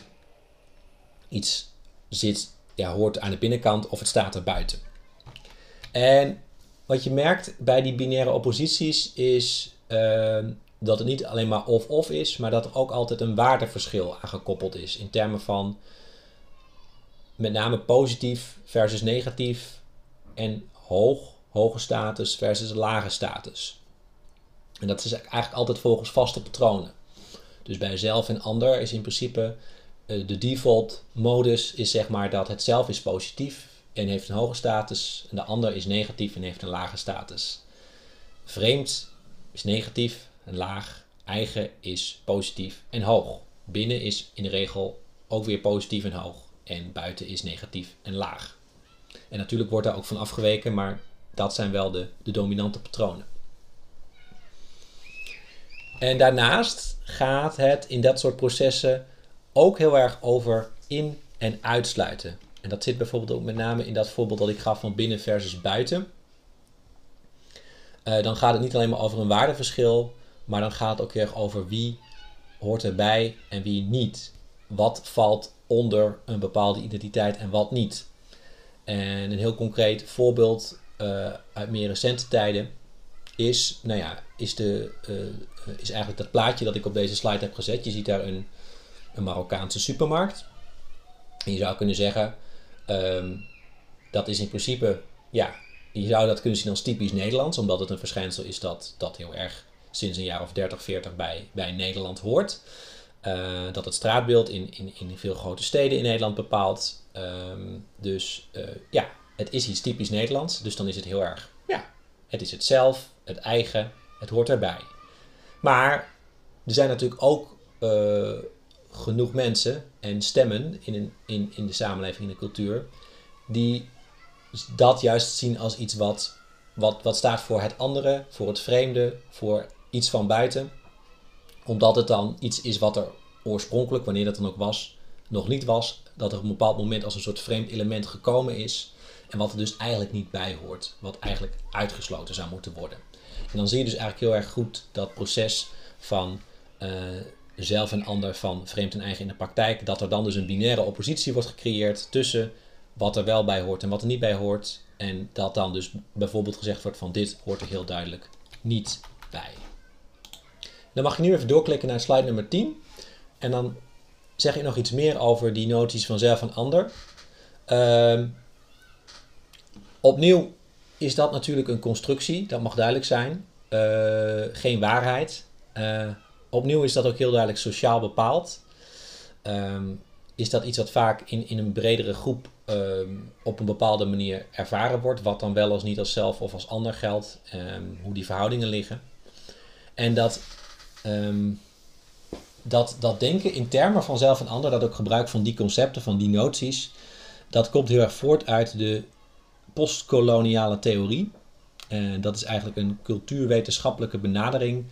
Iets zit, ja, hoort aan de binnenkant of het staat er buiten. En wat je merkt bij die binaire opposities is ehm, dat het niet alleen maar of-of is, maar dat er ook altijd een waardeverschil aan gekoppeld is. In termen van met name positief versus negatief en hoog, hoge status versus lage status. En dat is eigenlijk altijd volgens vaste patronen. Dus bij zelf en ander is in principe eh, de default modus is zeg maar dat het zelf is positief en heeft een hoge status en de ander is negatief en heeft een lage status. Vreemd is negatief en laag, eigen is positief en hoog. Binnen is in de regel ook weer positief en hoog en buiten is negatief en laag. En natuurlijk wordt daar ook van afgeweken, maar dat zijn wel de, de dominante patronen. En daarnaast gaat het in dat soort processen ook heel erg over in- en uitsluiten. En dat zit bijvoorbeeld ook met name in dat voorbeeld dat ik gaf van binnen versus buiten. Uh, dan gaat het niet alleen maar over een waardeverschil, maar dan gaat het ook erg over wie hoort erbij en wie niet. Wat valt onder een bepaalde identiteit en wat niet. En een heel concreet voorbeeld uh, uit meer recente tijden is, nou ja, is, de, uh, is eigenlijk dat plaatje dat ik op deze slide heb gezet. Je ziet daar een, een Marokkaanse supermarkt. En je zou kunnen zeggen, um, dat is in principe, ja, je zou dat kunnen zien als typisch Nederlands, omdat het een verschijnsel is dat, dat heel erg sinds een jaar of 30, 40 bij, bij Nederland hoort. Uh, dat het straatbeeld in, in, in veel grote steden in Nederland bepaalt. Um, dus uh, ja, het is iets typisch Nederlands. Dus dan is het heel erg, ja, het is het zelf, het eigen, het hoort erbij. Maar er zijn natuurlijk ook uh, genoeg mensen en stemmen in, een, in, in de samenleving, in de cultuur, die dat juist zien als iets wat, wat, wat staat voor het andere, voor het vreemde, voor iets van buiten. Omdat het dan iets is wat er oorspronkelijk, wanneer dat dan ook was, nog niet was. Dat er op een bepaald moment als een soort vreemd element gekomen is. En wat er dus eigenlijk niet bij hoort. Wat eigenlijk uitgesloten zou moeten worden. En dan zie je dus eigenlijk heel erg goed dat proces van uh, zelf en ander, van vreemd en eigen in de praktijk. Dat er dan dus een binaire oppositie wordt gecreëerd tussen wat er wel bij hoort en wat er niet bij hoort. En dat dan dus bijvoorbeeld gezegd wordt van dit hoort er heel duidelijk niet bij. Dan mag je nu even doorklikken naar slide nummer 10. En dan zeg ik nog iets meer over die noties van zelf en ander. Uh, opnieuw is dat natuurlijk een constructie, dat mag duidelijk zijn. Uh, geen waarheid. Uh, opnieuw is dat ook heel duidelijk sociaal bepaald. Um, is dat iets wat vaak in, in een bredere groep um, op een bepaalde manier ervaren wordt. Wat dan wel als niet als zelf of als ander geldt. Um, hoe die verhoudingen liggen. En dat, dat, dat denken in termen van zelf en ander, dat ook gebruik van die concepten, van die noties, dat komt heel erg voort uit de postkoloniale theorie. Dat is eigenlijk een cultuurwetenschappelijke benadering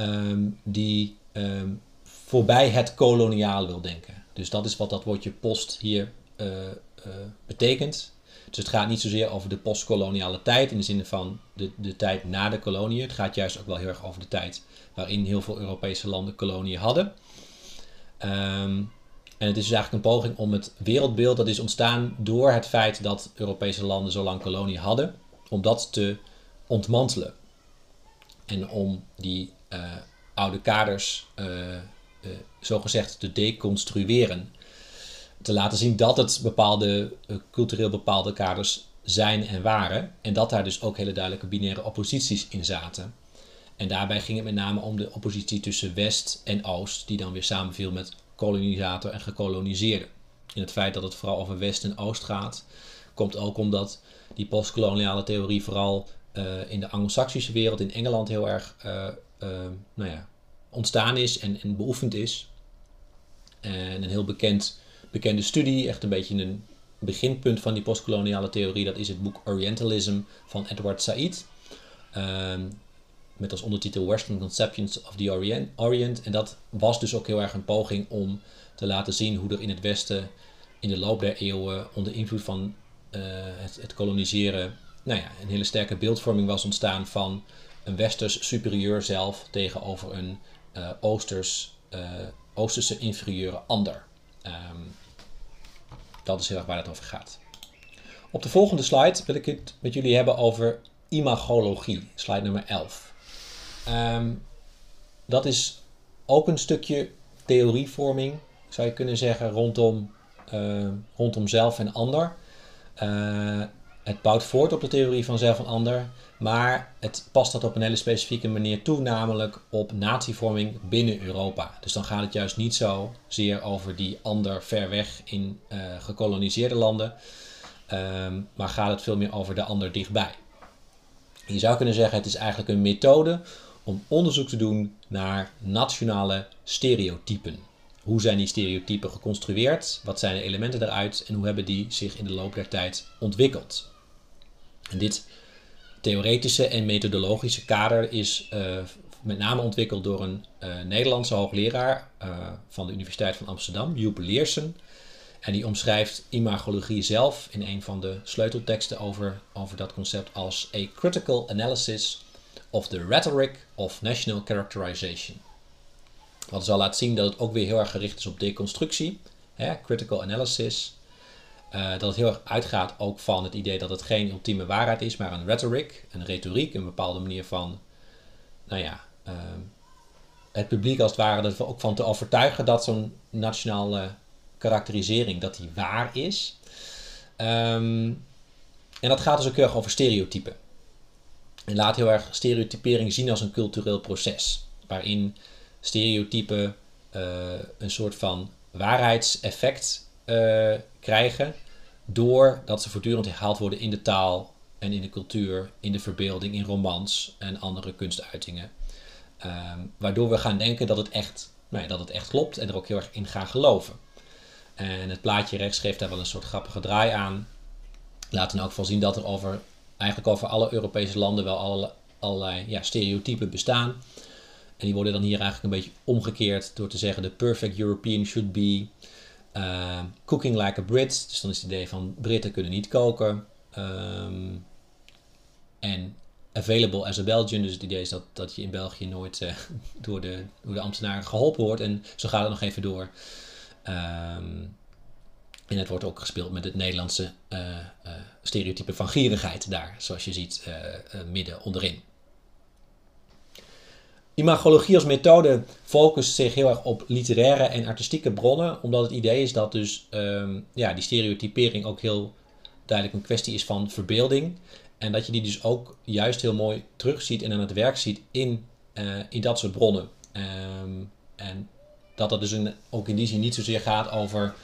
um, die um, voorbij het koloniaal wil denken. Dus dat is wat dat woordje post hier uh, uh, betekent. Dus het gaat niet zozeer over de postkoloniale tijd in de zin van de, de tijd na de kolonie. Het gaat juist ook wel heel erg over de tijd waarin heel veel Europese landen koloniën hadden. Um, en het is dus eigenlijk een poging om het wereldbeeld dat is ontstaan door het feit dat Europese landen zo lang kolonie hadden, om dat te ontmantelen. En om die oude kaders uh, uh, zogezegd te deconstrueren. Te laten zien dat het bepaalde, cultureel bepaalde kaders zijn en waren. En dat daar dus ook hele duidelijke binaire opposities in zaten. En daarbij ging het met name om de oppositie tussen West en Oost, die dan weer samenviel met kolonisator en gekoloniseerde. In het feit dat het vooral over West en Oost gaat, komt ook omdat die postkoloniale theorie vooral in de Anglo-Saxische wereld, in Engeland, heel erg uh, nou ja, ontstaan is en, en beoefend is. En een heel bekend, bekende studie, echt een beetje een beginpunt van die postkoloniale theorie, dat is het boek Orientalism van Edward Said. Um, met als ondertitel Western Conceptions of the Orient. En dat was dus ook heel erg een poging om te laten zien hoe er in het Westen in de loop der eeuwen onder invloed van het, het koloniseren nou ja, een hele sterke beeldvorming was ontstaan van een westers superieur zelf tegenover een uh, oosters, uh, oosterse inferieure ander. Um, dat is heel erg waar het over gaat. Op de volgende slide wil ik het met jullie hebben over imagologie, slide nummer 11. Um, ehm, dat is ook een stukje theorievorming, zou je kunnen zeggen, rondom, uh, rondom zelf en ander. Het bouwt voort op de theorie van zelf en ander, maar het past dat op een hele specifieke manier toe, namelijk op natievorming binnen Europa. Dus dan gaat het juist niet zo zeer over die ander ver weg in uh, gekoloniseerde landen, um, maar gaat het veel meer over de ander dichtbij. Je zou kunnen zeggen, het is eigenlijk een methode om onderzoek te doen naar nationale stereotypen. Hoe zijn die stereotypen geconstrueerd? Wat zijn de elementen eruit? En hoe hebben die zich in de loop der tijd ontwikkeld? En dit theoretische en methodologische kader is uh, met name ontwikkeld door een uh, Nederlandse hoogleraar uh, van de Universiteit van Amsterdam, Joep Leersen. En die omschrijft imagologie zelf in een van de sleutelteksten over, over dat concept als a critical analysis of the rhetoric of national characterization. Wat zal laat zien dat het ook weer heel erg gericht is op deconstructie, hè, critical analysis, uh, dat het heel erg uitgaat ook van het idee dat het geen ultieme waarheid is, maar een rhetoric, een retoriek, een bepaalde manier van, nou ja, uh, het publiek als het ware er ook van te overtuigen dat zo'n nationale karakterisering, dat die waar is. Um, en dat gaat dus ook heel erg over stereotypen. En laat heel erg stereotypering zien als een cultureel proces, waarin stereotypen uh, een soort van waarheidseffect krijgen. Doordat ze voortdurend herhaald worden in de taal en in de cultuur, in de verbeelding, in romans en andere kunstuitingen. Um, waardoor we gaan denken dat het, echt, nou dat het echt klopt en er ook heel erg in gaan geloven. En het plaatje rechts geeft daar wel een soort grappige draai aan. Laat dan ook wel zien dat er over, eigenlijk over alle Europese landen wel allerlei ja, stereotypen bestaan. En die worden dan hier eigenlijk een beetje omgekeerd door te zeggen: the perfect European should be Uh, cooking like a Brit, dus dan is het idee van Britten kunnen niet koken. Um, en available as a Belgian, dus het idee is dat, dat je in België nooit uh, [LAUGHS] door, de, door de ambtenaren geholpen wordt. En zo gaat het nog even door. Um, en het wordt ook gespeeld met het Nederlandse uh, stereotype van gierigheid daar, zoals je ziet midden onderin. Imagologie als methode focust zich heel erg op literaire en artistieke bronnen, omdat het idee is dat dus um, ja, die stereotypering ook heel duidelijk een kwestie is van verbeelding. En dat je die dus ook juist heel mooi terugziet en aan het werk ziet in, uh, in dat soort bronnen. Um, en dat dat dus ook in die zin niet zozeer gaat over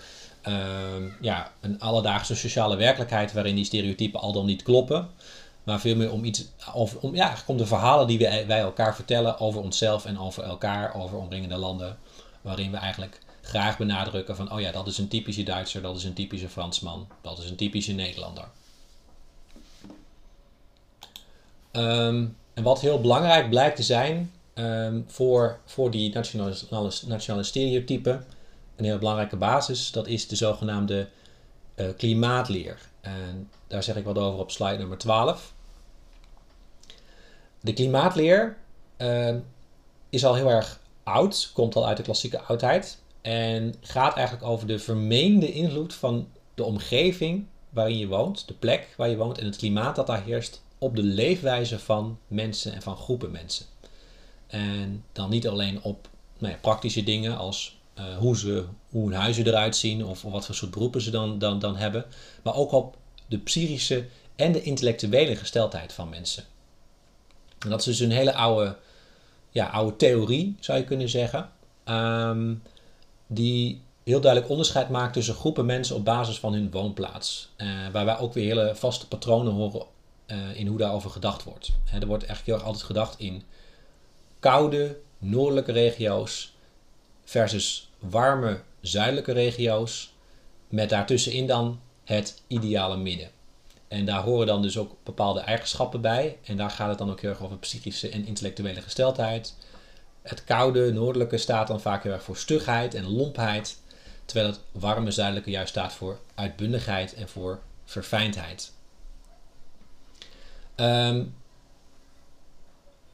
um, ja, een alledaagse sociale werkelijkheid waarin die stereotypen al dan niet kloppen. Maar veel meer om iets om, ja, om de verhalen die wij, wij elkaar vertellen over onszelf en over elkaar, over omringende landen. Waarin we eigenlijk graag benadrukken van, oh ja, dat is een typische Duitser, dat is een typische Fransman, dat is een typische Nederlander. Um, en wat heel belangrijk blijkt te zijn um, voor, voor die nationale, stereotypen, een heel belangrijke basis, dat is de zogenaamde uh, klimaatleer. En daar zeg ik wat over op slide nummer 12. De klimaatleer uh, is al heel erg oud, komt al uit de klassieke oudheid. En gaat eigenlijk over de vermeende invloed van de omgeving waarin je woont, de plek waar je woont en het klimaat dat daar heerst op de leefwijze van mensen en van groepen mensen. En dan niet alleen op nou ja, praktische dingen als uh, hoe, ze, hoe hun huizen eruit zien of, of, wat voor soort beroepen ze dan, dan, dan hebben, maar ook op de psychische en de intellectuele gesteldheid van mensen. En dat is dus een hele oude, ja, oude theorie, zou je kunnen zeggen. Um, die heel duidelijk onderscheid maakt tussen groepen mensen op basis van hun woonplaats. Uh, waar wij ook weer hele vaste patronen horen uh, in hoe daarover gedacht wordt. Er wordt eigenlijk heel erg altijd gedacht in koude noordelijke regio's versus warme zuidelijke regio's. Met daartussenin dan het ideale midden. En daar horen dan dus ook bepaalde eigenschappen bij. En daar gaat het dan ook heel erg over psychische en intellectuele gesteldheid. Het koude, noordelijke staat dan vaak heel erg voor stugheid en lompheid. terwijl het warme zuidelijke juist staat voor uitbundigheid en voor verfijndheid. Ehm,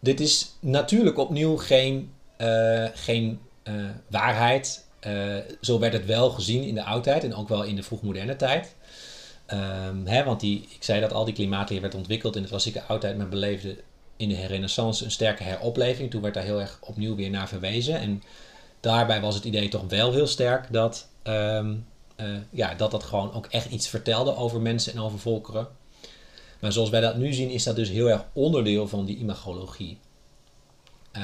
dit is natuurlijk opnieuw geen, uh, geen uh, waarheid. Uh, zo werd het wel gezien in de oudheid en ook wel in de vroegmoderne tijd. Um, hè, want die, ik zei dat al die klimaatleer werd ontwikkeld in de klassieke oudheid, maar beleefde in de renaissance een sterke heropleving. Toen werd daar heel erg opnieuw weer naar verwezen. En daarbij was het idee toch wel heel sterk dat, um, uh, ja, dat dat gewoon ook echt iets vertelde over mensen en over volkeren. Maar zoals wij dat nu zien, is dat dus heel erg onderdeel van die imagologie. Uh,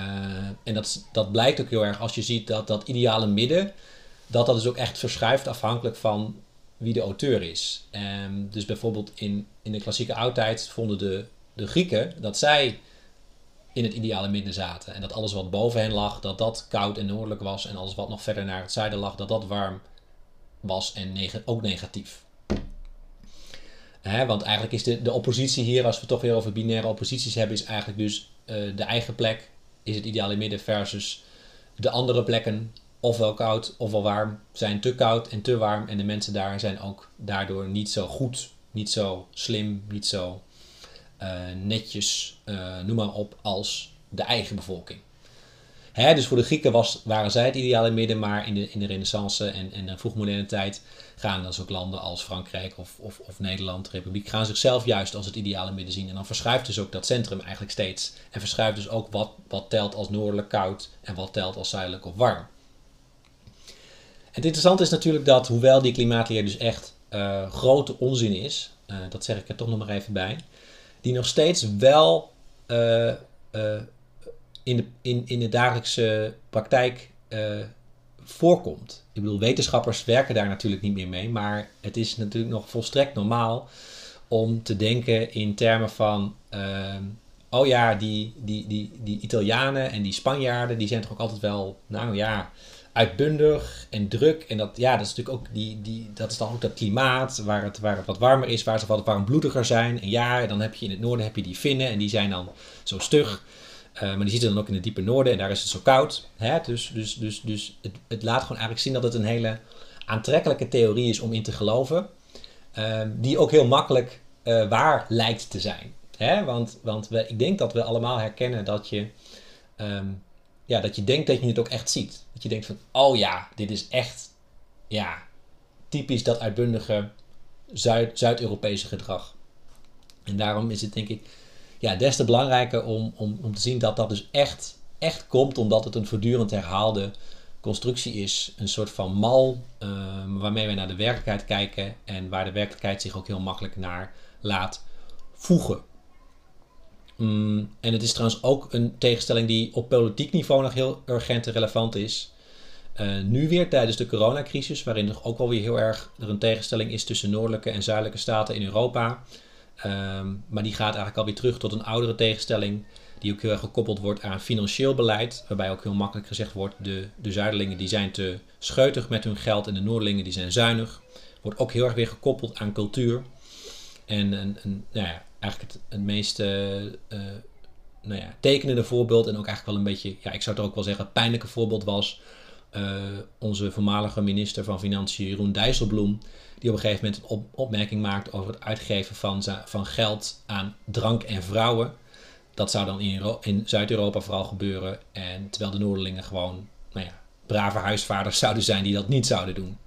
en dat, dat blijkt ook heel erg als je ziet dat dat ideale midden, dat dat dus ook echt verschuift afhankelijk van wie de auteur is. Um, dus bijvoorbeeld in, in de klassieke oudheid vonden de, de Grieken dat zij in het ideale midden zaten. En dat alles wat boven hen lag, dat dat koud en noordelijk was. En alles wat nog verder naar het zuiden lag, dat dat warm was en ook negatief. Want eigenlijk is de, de oppositie hier, als we het toch weer over binaire opposities hebben, is eigenlijk dus uh, de eigen plek is het ideale midden versus de andere plekken, ofwel koud ofwel warm, zijn te koud en te warm. En de mensen daar zijn ook daardoor niet zo goed, niet zo slim, niet zo uh, netjes, uh, noem maar op, als de eigen bevolking. Hè, dus voor de Grieken was, waren zij het ideale midden, maar in de, in de renaissance en, en de vroegmoderne tijd gaan dus ook landen als Frankrijk of, of, of Nederland, Republiek, gaan zichzelf juist als het ideale midden zien. En dan verschuift dus ook dat centrum eigenlijk steeds. En verschuift dus ook wat, wat telt als noordelijk koud en wat telt als zuidelijk of warm. Het interessante is natuurlijk dat, hoewel die klimaatleer dus echt uh, grote onzin is, uh, dat zeg ik er toch nog maar even bij, die nog steeds wel uh, in, de, in, in de dagelijkse praktijk voorkomt. Ik bedoel, wetenschappers werken daar natuurlijk niet meer mee, maar het is natuurlijk nog volstrekt normaal om te denken in termen van, oh ja, die, die, die, die Italianen en die Spanjaarden, die zijn toch ook altijd wel, nou ja, uitbundig en druk. En dat, ja, dat is natuurlijk ook die, die, dat is dan ook dat klimaat waar het, waar het wat warmer is, waar ze wat warmbloediger zijn. En ja, dan heb je in het noorden heb je die Finnen en die zijn dan zo stug. Uh, maar die zitten dan ook in het diepe noorden en daar is het zo koud. Hè? Dus, dus, dus, dus het, het laat gewoon eigenlijk zien dat het een hele aantrekkelijke theorie is om in te geloven. Uh, die ook heel makkelijk uh, waar lijkt te zijn. Hè? Want, want we, ik denk dat we allemaal herkennen dat je um, ja, dat je denkt dat je het ook echt ziet. Dat je denkt van, oh ja, dit is echt, ja, typisch dat uitbundige Zuid- Zuid-Europese gedrag. En daarom is het denk ik, ja, des te belangrijker om, om, om te zien dat dat dus echt, echt komt, omdat het een voortdurend herhaalde constructie is. Een soort van mal um, waarmee we naar de werkelijkheid kijken en waar de werkelijkheid zich ook heel makkelijk naar laat voegen. Mm, en het is trouwens ook een tegenstelling die op politiek niveau nog heel urgent en relevant is. Uh, nu weer tijdens de coronacrisis, waarin er ook alweer heel erg er een tegenstelling is tussen noordelijke en zuidelijke staten in Europa. Um, maar die gaat eigenlijk alweer terug tot een oudere tegenstelling, die ook heel erg gekoppeld wordt aan financieel beleid. Waarbij ook heel makkelijk gezegd wordt, de, de zuidelingen die zijn te scheutig met hun geld en de noordelingen die zijn zuinig. Wordt ook heel erg weer gekoppeld aan cultuur. En een, een, nou ja, eigenlijk het, het meest uh, nou ja, tekenende voorbeeld en ook eigenlijk wel een beetje, ja, ik zou het ook wel zeggen, pijnlijke voorbeeld was uh, onze voormalige minister van Financiën Jeroen Dijsselbloem, die op een gegeven moment een op, opmerking maakt over het uitgeven van, van geld aan drank en vrouwen. Dat zou dan in, in Zuid-Europa vooral gebeuren. En terwijl de Noorderlingen gewoon nou ja, brave huisvaders zouden zijn die dat niet zouden doen.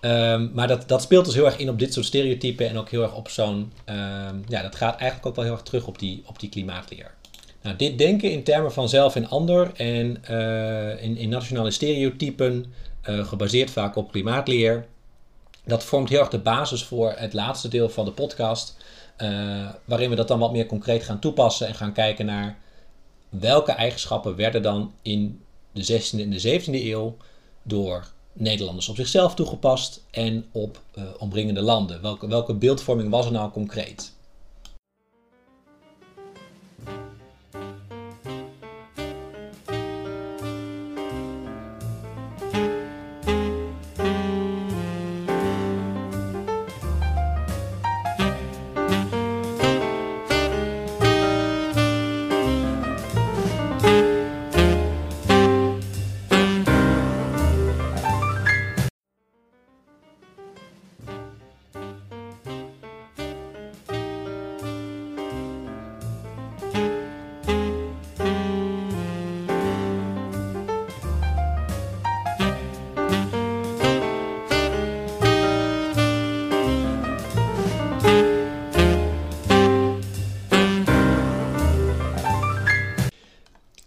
Um, maar dat, dat speelt dus heel erg in op dit soort stereotypen en ook heel erg op zo'n. Um, ja, dat gaat eigenlijk ook wel heel erg terug op die, op die klimaatleer. Nou, dit denken in termen van zelf en ander en uh, in, in nationale stereotypen, uh, gebaseerd vaak op klimaatleer, dat vormt heel erg de basis voor het laatste deel van de podcast, uh, waarin we dat dan wat meer concreet gaan toepassen en gaan kijken naar welke eigenschappen werden dan in de 16e en de 17e eeuw door Nederlanders op zichzelf toegepast en op uh, omringende landen? Welke, welke beeldvorming was er nou concreet?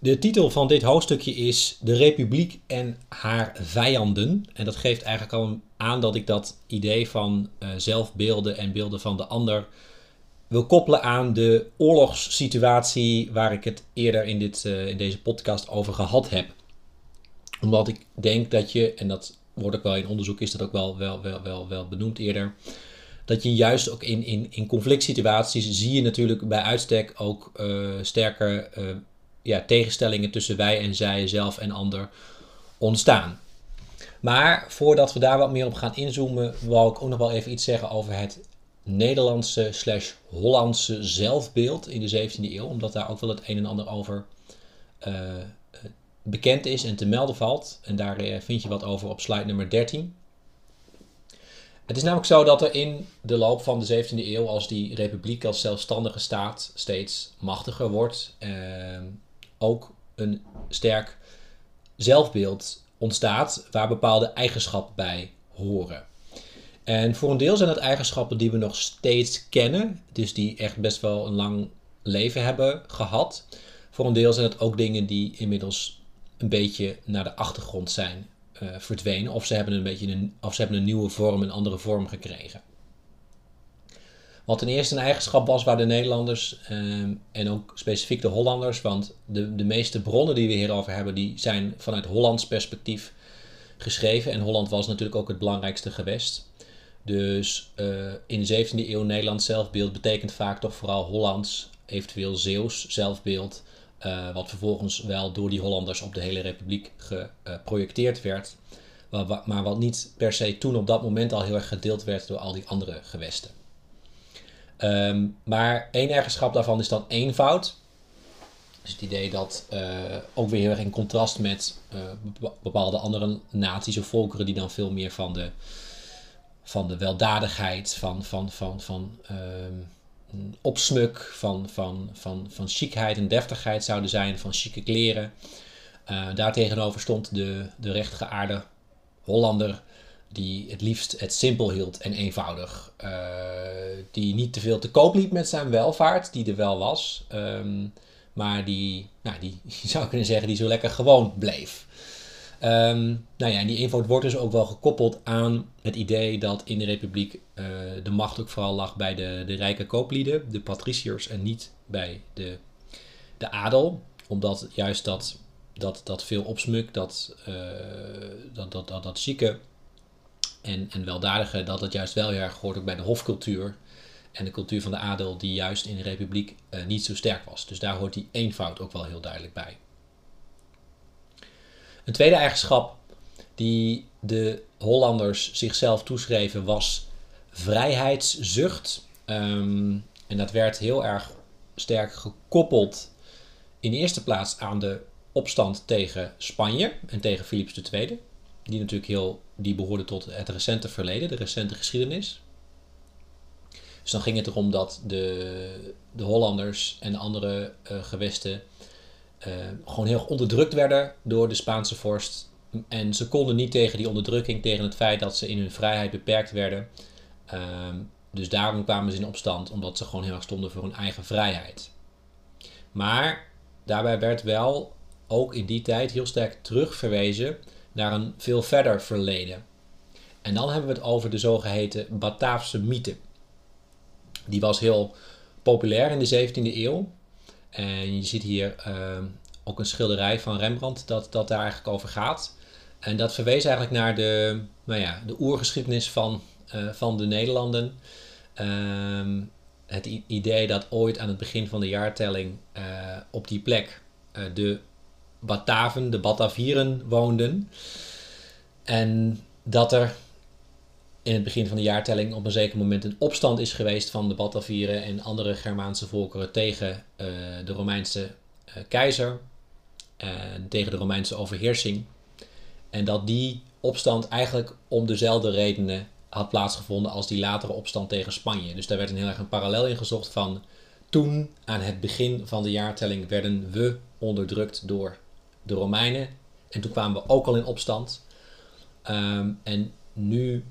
De titel van dit hoofdstukje is De Republiek en haar vijanden. En dat geeft eigenlijk al aan dat ik dat idee van uh, zelfbeelden en beelden van de ander wil koppelen aan de oorlogssituatie waar ik het eerder in, dit, uh, in deze podcast over gehad heb. Omdat ik denk dat je, en dat wordt ook wel in onderzoek, is dat ook wel, wel, wel, wel, wel benoemd eerder. Dat je juist ook in, in, in conflict situaties zie je natuurlijk bij uitstek ook uh, sterker ja, tegenstellingen tussen wij en zij, zelf en ander ontstaan. Maar voordat we daar wat meer op gaan inzoomen, wil ik ook nog wel even iets zeggen over het Nederlandse slash Hollandse zelfbeeld in de 17e eeuw. Omdat daar ook wel het een en ander over uh, bekend is en te melden valt. En daar uh, vind je wat over op slide nummer 13. Het is namelijk zo dat er in de loop van de 17e eeuw, als die republiek als zelfstandige staat steeds machtiger wordt, uh, ook een sterk zelfbeeld ontstaat waar bepaalde eigenschappen bij horen. En voor een deel zijn het eigenschappen die we nog steeds kennen, dus die echt best wel een lang leven hebben gehad. Voor een deel zijn het ook dingen die inmiddels een beetje naar de achtergrond zijn uh, verdwenen, of ze hebben een beetje een, of ze hebben een nieuwe vorm, een andere vorm gekregen. Wat ten eerste een eigenschap was waar de Nederlanders ehm, en ook specifiek de Hollanders, want de, de meeste bronnen die we hierover hebben, die zijn vanuit Hollands perspectief geschreven. En Holland was natuurlijk ook het belangrijkste gewest. Dus uh, in de 17e eeuw Nederlands zelfbeeld betekent vaak toch vooral Hollands, eventueel Zeeuws zelfbeeld. Uh, wat vervolgens wel door die Hollanders op de hele republiek geprojecteerd werd. Maar wat niet per se toen op dat moment al heel erg gedeeld werd door al die andere gewesten. Um, maar één eigenschap daarvan is dan eenvoud. Dus het idee dat uh, ook weer heel erg in contrast met uh, bepaalde andere naties of volkeren die dan veel meer van de, van de weldadigheid, van, van, van, van um, opsmuk, van, van, van, van chicheid en deftigheid zouden zijn, van chique kleren. Uh, daartegenover stond de, de rechtgeaarde Hollander die het liefst het simpel hield en eenvoudig. Uh, die niet te veel te koop liep met zijn welvaart, die er wel was. Um, maar die, nou, die [LAUGHS] zou kunnen zeggen, die zo lekker gewoon bleef. Um, nou ja, en die eenvoud wordt dus ook wel gekoppeld aan het idee dat in de republiek uh, de macht ook vooral lag bij de, de rijke kooplieden, de patriciërs, en niet bij de, de adel. Omdat juist dat, dat, dat veel opsmuk, dat, uh, dat, dat, dat, dat en, en weldadige, dat het juist wel heel erg hoort ook bij de hofcultuur. En de cultuur van de adel, die juist in de republiek uh, niet zo sterk was. Dus daar hoort die eenvoud ook wel heel duidelijk bij. Een tweede eigenschap die de Hollanders zichzelf toeschreven was vrijheidszucht. Um, en dat werd heel erg sterk gekoppeld in de eerste plaats aan de opstand tegen Spanje en tegen Philips II die natuurlijk heel, die behoorde tot het recente verleden, de recente geschiedenis. Dus dan ging het erom dat de, de Hollanders en de andere uh, gewesten uh, gewoon heel erg onderdrukt werden door de Spaanse vorst. En ze konden niet tegen die onderdrukking, tegen het feit dat ze in hun vrijheid beperkt werden. Uh, dus daarom kwamen ze in opstand, omdat ze gewoon heel erg stonden voor hun eigen vrijheid. Maar daarbij werd wel ook in die tijd heel sterk terugverwezen naar een veel verder verleden. En dan hebben we het over de zogeheten Bataafse mythe. Die was heel populair in de 17e eeuw. En je ziet hier uh, ook een schilderij van Rembrandt dat, dat daar eigenlijk over gaat. En dat verwees eigenlijk naar de, nou ja, de oergeschiedenis van, uh, van de Nederlanden. Uh, het idee dat ooit aan het begin van de jaartelling uh, op die plek de Bataven, de Batavieren, woonden. En dat er in het begin van de jaartelling op een zeker moment een opstand is geweest van de Batavieren en andere Germaanse volkeren tegen uh, de Romeinse uh, keizer, en tegen de Romeinse overheersing. En dat die opstand eigenlijk om dezelfde redenen had plaatsgevonden als die latere opstand tegen Spanje. Dus daar werd een heel erg een parallel in gezocht van toen aan het begin van de jaartelling werden we onderdrukt door de Romeinen. En toen kwamen we ook al in opstand. Um, en nu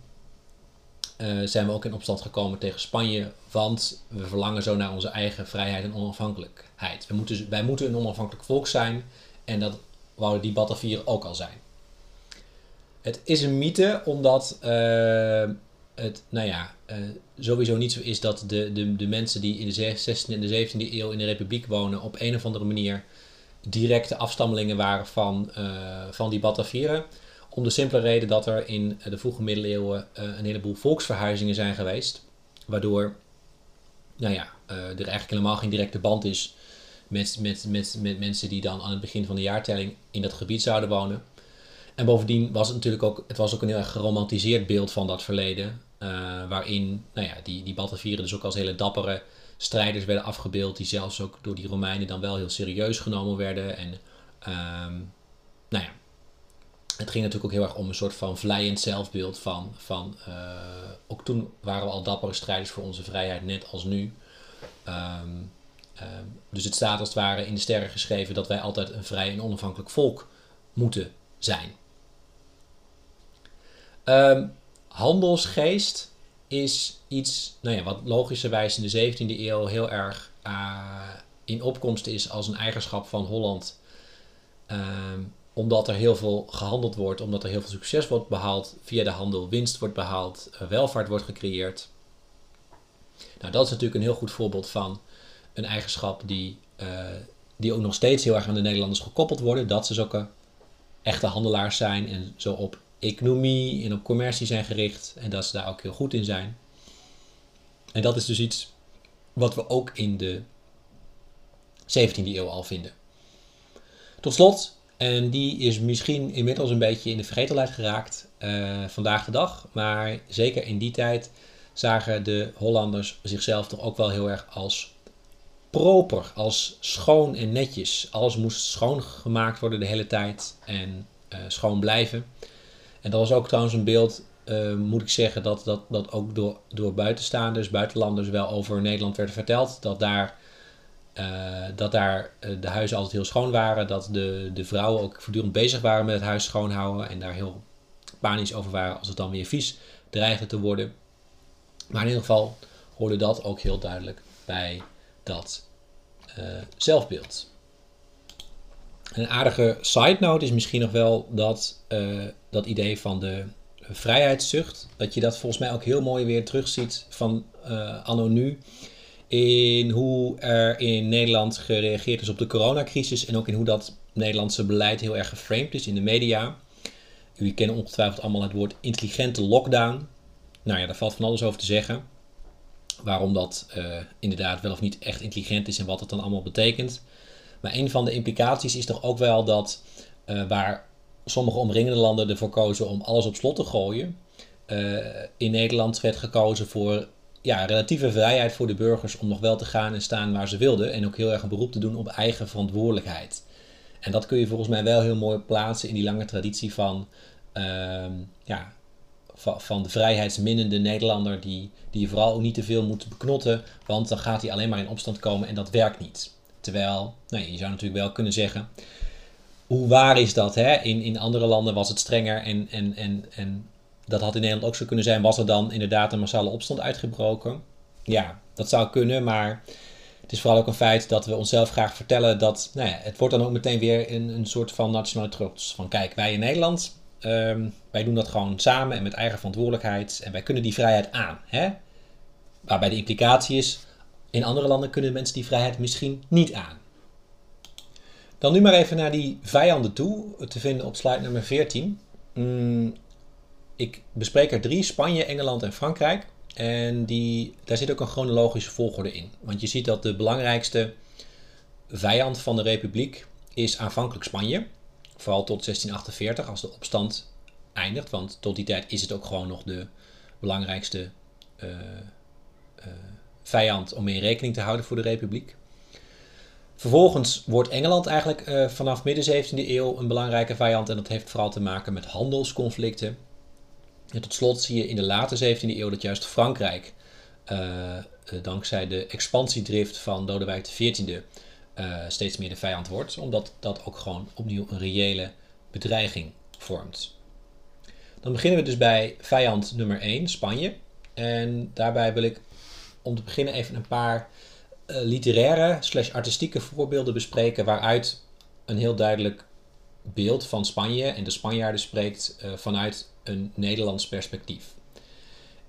zijn we ook in opstand gekomen tegen Spanje, want we verlangen zo naar onze eigen vrijheid en onafhankelijkheid. We moeten, wij moeten een onafhankelijk volk zijn en dat wouden die Batavieren ook al zijn. Het is een mythe omdat uh, het, nou ja, uh, sowieso niet zo is dat de, de, de mensen die in de 16e en de 17e eeuw in de republiek wonen op een of andere manier directe afstammelingen waren van, uh, van die Batavieren. Om de simpele reden dat er in de vroege middeleeuwen een heleboel volksverhuizingen zijn geweest. Waardoor nou ja, er eigenlijk helemaal geen directe band is met, met, met, met mensen die dan aan het begin van de jaartelling in dat gebied zouden wonen. En bovendien was het natuurlijk ook, het was ook een heel erg geromantiseerd beeld van dat verleden. Waarin nou ja, die, die Batavieren dus ook als hele dappere strijders werden afgebeeld. Die zelfs ook door die Romeinen dan wel heel serieus genomen werden. En um, nou ja, het ging natuurlijk ook heel erg om een soort van vlijend zelfbeeld van, van uh, ook toen waren we al dappere strijders voor onze vrijheid, net als nu. Um, um, dus het staat als het ware in de sterren geschreven dat wij altijd een vrij en onafhankelijk volk moeten zijn. Handelsgeest is iets nou ja, wat logischerwijs in de 17e eeuw heel erg uh, in opkomst is als een eigenschap van Holland. Um, omdat er heel veel gehandeld wordt, omdat er heel veel succes wordt behaald via de handel, winst wordt behaald, uh, welvaart wordt gecreëerd. Nou, dat is natuurlijk een heel goed voorbeeld van een eigenschap die, uh, die ook nog steeds heel erg aan de Nederlanders gekoppeld worden. Dat ze zulke echte handelaars zijn en zo op economie en op commercie zijn gericht en dat ze daar ook heel goed in zijn. En dat is dus iets wat we ook in de 17e eeuw al vinden. Tot slot, en die is misschien inmiddels een beetje in de vergetelheid geraakt uh, vandaag de dag, maar zeker in die tijd zagen de Hollanders zichzelf toch ook wel heel erg als proper, als schoon en netjes. Alles moest schoongemaakt worden de hele tijd en uh, schoon blijven. En dat was ook trouwens een beeld, uh, moet ik zeggen, dat, dat, dat ook door, door buitenstaanders, buitenlanders wel over Nederland werd verteld. Dat daar, uh, dat daar de huizen altijd heel schoon waren. Dat de, de vrouwen ook voortdurend bezig waren met het huis schoonhouden. En daar heel panisch over waren als het dan weer vies dreigde te worden. Maar in ieder geval hoorde dat ook heel duidelijk bij dat zelfbeeld. Een aardige side note is misschien nog wel dat, uh, dat idee van de vrijheidszucht. Dat je dat volgens mij ook heel mooi weer terugziet van uh, anno nu. In hoe er in Nederland gereageerd is op de coronacrisis. En ook in hoe dat Nederlandse beleid heel erg geframed is in de media. Jullie kennen ongetwijfeld allemaal het woord intelligente lockdown. Nou ja, daar valt van alles over te zeggen waarom dat uh, inderdaad wel of niet echt intelligent is en wat het dan allemaal betekent. Maar een van de implicaties is toch ook wel dat uh, waar sommige omringende landen ervoor kozen om alles op slot te gooien, uh, in Nederland werd gekozen voor ja, relatieve vrijheid voor de burgers om nog wel te gaan en staan waar ze wilden en ook heel erg een beroep te doen op eigen verantwoordelijkheid. En dat kun je volgens mij wel heel mooi plaatsen in die lange traditie van ehm, ja, van de vrijheidsminnende Nederlander die, die vooral ook niet te veel moet beknotten, want dan gaat hij alleen maar in opstand komen en dat werkt niet. Terwijl, nou, je zou natuurlijk wel kunnen zeggen, hoe waar is dat? Hè? In, in andere landen was het strenger en, en, en, en dat had in Nederland ook zo kunnen zijn. Was er dan inderdaad een massale opstand uitgebroken? Ja, dat zou kunnen, maar het is vooral ook een feit dat we onszelf graag vertellen dat, nou ja, het wordt dan ook meteen weer een, een soort van nationale trots. Van kijk, wij in Nederland, Um, wij doen dat gewoon samen en met eigen verantwoordelijkheid. En wij kunnen die vrijheid aan. Hè? Waarbij de implicatie is, in andere landen kunnen mensen die vrijheid misschien niet aan. Dan nu maar even naar die vijanden toe, te vinden op slide nummer 14. Mm, ik bespreek er drie, Spanje, Engeland en Frankrijk. En die, daar zit ook een chronologische volgorde in. Want je ziet dat de belangrijkste vijand van de republiek is aanvankelijk Spanje. Vooral tot 1648 als de opstand eindigt. Want tot die tijd is het ook gewoon nog de belangrijkste uh, uh, vijand om in rekening te houden voor de republiek. Vervolgens wordt Engeland eigenlijk uh, vanaf midden 17e eeuw een belangrijke vijand. En dat heeft vooral te maken met handelsconflicten. En tot slot zie je in de late 17e eeuw dat juist Frankrijk, dankzij de expansiedrift van Lodewijk XIV, uh, steeds meer de vijand wordt, omdat dat ook gewoon opnieuw een reële bedreiging vormt. Dan beginnen we dus bij vijand nummer 1, Spanje. En daarbij wil ik om te beginnen even een paar uh, literaire slash artistieke voorbeelden bespreken waaruit een heel duidelijk beeld van Spanje en de Spanjaarden spreekt uh, vanuit een Nederlands perspectief.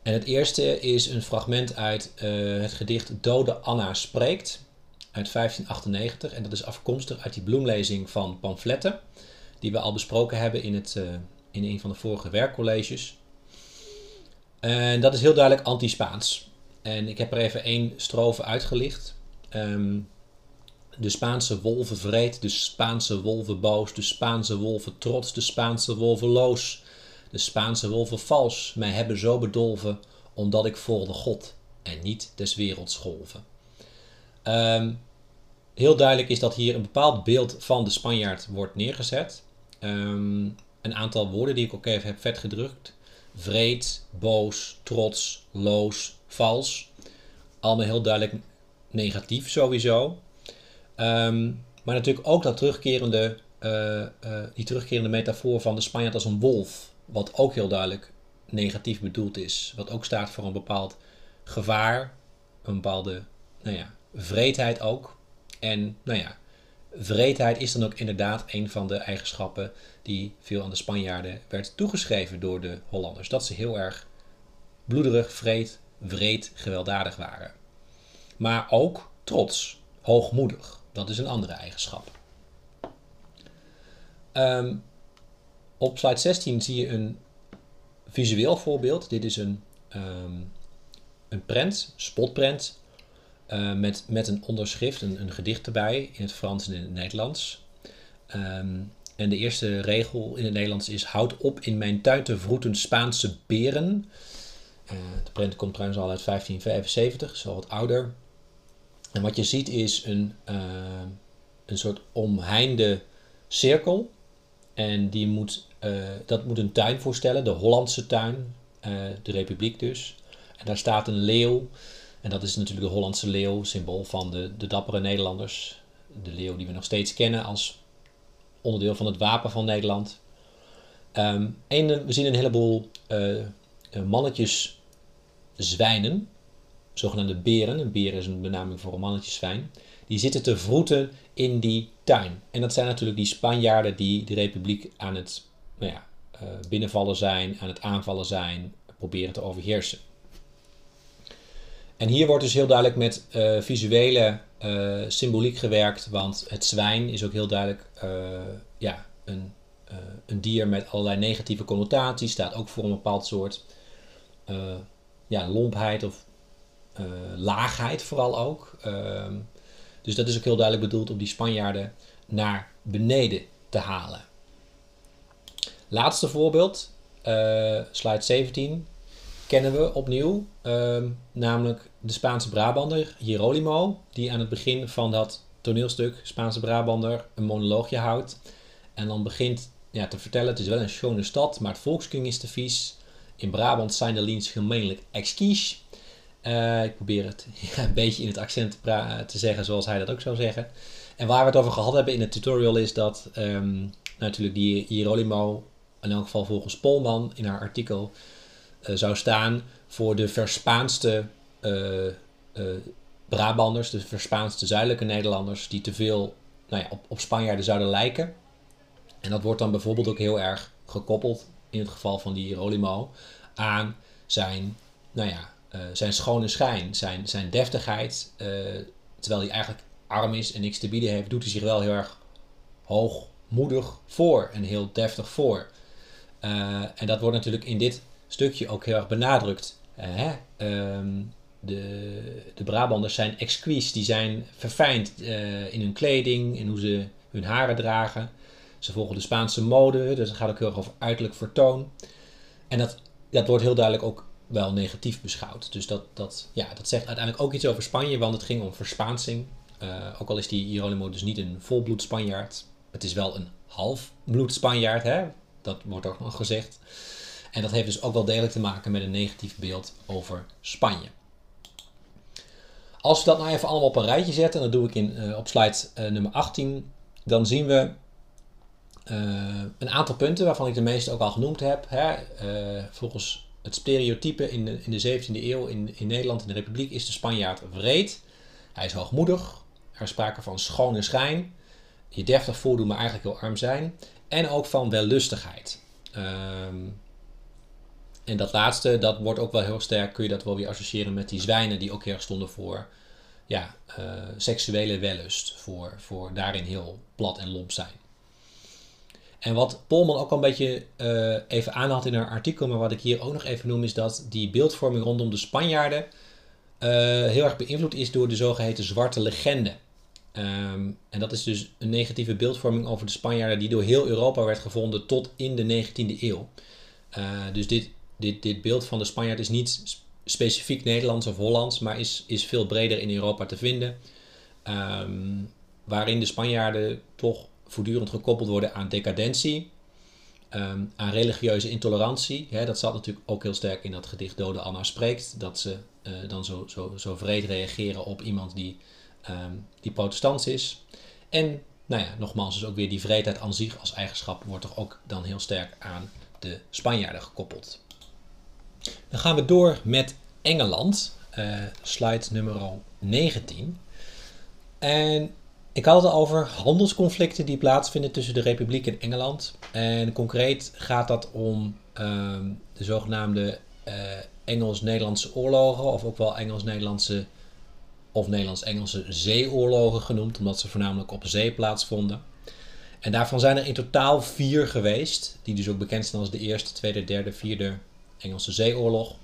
En het eerste is een fragment uit uh, het gedicht Dode Anna spreekt uit 1598. En dat is afkomstig uit die bloemlezing van pamfletten, die we al besproken hebben in, het, in een van de vorige werkcolleges. En dat is heel duidelijk anti-Spaans. En ik heb er even één strofe uitgelicht. Um, de Spaanse wolven vreed, de Spaanse wolven boos, de Spaanse wolven trots, de Spaanse wolven loos, de Spaanse wolven vals, mij hebben zo bedolven, omdat ik volgde God en niet des werelds golven. Um, heel duidelijk is dat hier een bepaald beeld van de Spanjaard wordt neergezet. Um, een aantal woorden die ik ook even heb vet gedrukt. Vreed, boos, trots, loos, vals. Allemaal heel duidelijk negatief sowieso. Um, maar natuurlijk ook dat terugkerende, uh, uh, die terugkerende metafoor van de Spanjaard als een wolf. Wat ook heel duidelijk negatief bedoeld is. Wat ook staat voor een bepaald gevaar. Een bepaalde nou ja, vreedheid ook. En nou ja, vreedheid is dan ook inderdaad een van de eigenschappen die veel aan de Spanjaarden werd toegeschreven door de Hollanders. Dat ze heel erg bloederig, vreed, wreed, gewelddadig waren. Maar ook trots, hoogmoedig. Dat is een andere eigenschap. Um, op slide 16 zie je een visueel voorbeeld. Dit is een, um, een prent, spotprent, uh, met, met een onderschrift, een, een, gedicht erbij in het Frans en in het Nederlands. Um, en de eerste regel in het Nederlands is: Houd op in mijn tuin te vroeten Spaanse beren. Uh, de prent komt trouwens al uit 1575, is al wat ouder. En wat je ziet is een, uh, een soort omheinde cirkel. En die moet, uh, dat moet een tuin voorstellen, de Hollandse tuin, de Republiek dus. En daar staat een leeuw en dat is natuurlijk de Hollandse leeuw, symbool van de, de dappere Nederlanders. De leeuw die we nog steeds kennen als onderdeel van het wapen van Nederland. Um, en we zien een heleboel mannetjes zwijnen, zogenaamde beren. Een beer is een benaming voor een mannetjeszwijn. Die zitten te vroeten in die tuin. En dat zijn natuurlijk die Spanjaarden die de republiek aan het nou ja, uh, binnenvallen zijn, aan het aanvallen zijn, proberen te overheersen. En hier wordt dus heel duidelijk met uh, visuele uh, symboliek gewerkt, want het zwijn is ook heel duidelijk ja, een, een dier met allerlei negatieve connotaties, staat ook voor een bepaald soort ja, lompheid of laagheid vooral ook. Ehm, dus dat is ook heel duidelijk bedoeld om die Spanjaarden naar beneden te halen. Laatste voorbeeld, slide 17 kennen we opnieuw, ehm, namelijk de Spaanse Brabander, Hierolimo, die aan het begin van dat toneelstuk Spaanse Brabander een monoloogje houdt. En dan begint ja, te vertellen, het is wel een schone stad, maar het volkskunde is te vies. In Brabant zijn de liens gemeenlijk exquies. Uh, ik probeer het [LAUGHS] een beetje in het accent te, te, zeggen zoals hij dat ook zou zeggen. En waar we het over gehad hebben in het tutorial is dat um, natuurlijk die Hierolimo, in elk geval volgens Polman in haar artikel, uh, zou staan voor de verspaanste uh, Brabanders, de verspaanste zuidelijke Nederlanders, die te veel nou ja, op, op Spanjaarden zouden lijken. En dat wordt dan bijvoorbeeld ook heel erg gekoppeld, in het geval van die Hierolimo, aan zijn, nou ja, zijn schone schijn, zijn, zijn deftigheid. terwijl hij eigenlijk arm is en niks te bieden heeft, doet hij zich wel heel erg hoogmoedig voor en heel deftig voor. en dat wordt natuurlijk in dit stukje ook heel erg benadrukt. Hè? Um, de, de Brabanders zijn exquis, die zijn verfijnd in hun kleding, in hoe ze hun haren dragen. Ze volgen de Spaanse mode, dus het gaat ook heel erg over uiterlijk vertoon. En dat, dat wordt heel duidelijk ook wel negatief beschouwd. Dus dat, dat, ja, dat zegt uiteindelijk ook iets over Spanje, want het ging om verspaansing. Uh, ook al is die Hieronymo dus niet een volbloed Spanjaard. Het is wel een halfbloed Spanjaard, hè? dat wordt ook nog gezegd. En dat heeft dus ook wel degelijk te maken met een negatief beeld over Spanje. Als we dat nou even allemaal op een rijtje zetten, en dat doe ik in, uh, op slide uh, nummer 18, dan zien we een aantal punten waarvan ik de meeste ook al genoemd heb. Hè. volgens het stereotype in de, in de 17e eeuw in, in Nederland, in de Republiek, is de Spanjaard wreed. Hij is hoogmoedig. Er is sprake van schone schijn. Je deftig voordoen, maar eigenlijk heel arm zijn. En ook van wellustigheid. Um, en dat laatste, dat wordt ook wel heel sterk, kun je dat wel weer associëren met die zwijnen die ook heel erg stonden voor ja, uh, seksuele wellust. Voor, voor daarin heel plat en lomp zijn. En wat Polman ook al een beetje uh, even aanhaalt in haar artikel, maar wat ik hier ook nog even noem, is dat die beeldvorming rondom de Spanjaarden uh, heel erg beïnvloed is door de zogeheten zwarte legende. Um, en dat is dus een negatieve beeldvorming over de Spanjaarden die door heel Europa werd gevonden tot in de 19e eeuw. Uh, dus dit, dit, dit beeld van de Spanjaard is niet specifiek Nederlands of Hollands, maar is, is veel breder in Europa te vinden. Um, waarin de Spanjaarden toch voortdurend gekoppeld worden aan decadentie, um, aan religieuze intolerantie. Hè, dat zat natuurlijk ook heel sterk in dat gedicht Dode Anna spreekt, dat ze uh, dan zo, zo, zo vreed reageren op iemand die, um, die protestants is. En nou ja, nogmaals, dus ook weer die vreedheid aan zich als eigenschap wordt toch ook dan heel sterk aan de Spanjaarden gekoppeld. Dan gaan we door met Engeland, uh, slide nummer 19. En ik had het over handelsconflicten die plaatsvinden tussen de Republiek en Engeland. En concreet gaat dat om um, de zogenaamde uh, Engels-Nederlandse oorlogen, of ook wel Engels-Nederlandse of Nederlands-Engelse zeeoorlogen genoemd, omdat ze voornamelijk op zee plaatsvonden. En daarvan zijn er in totaal vier geweest, die dus ook bekend zijn als de Eerste, Tweede, Derde, Vierde Engelse Zeeoorlog.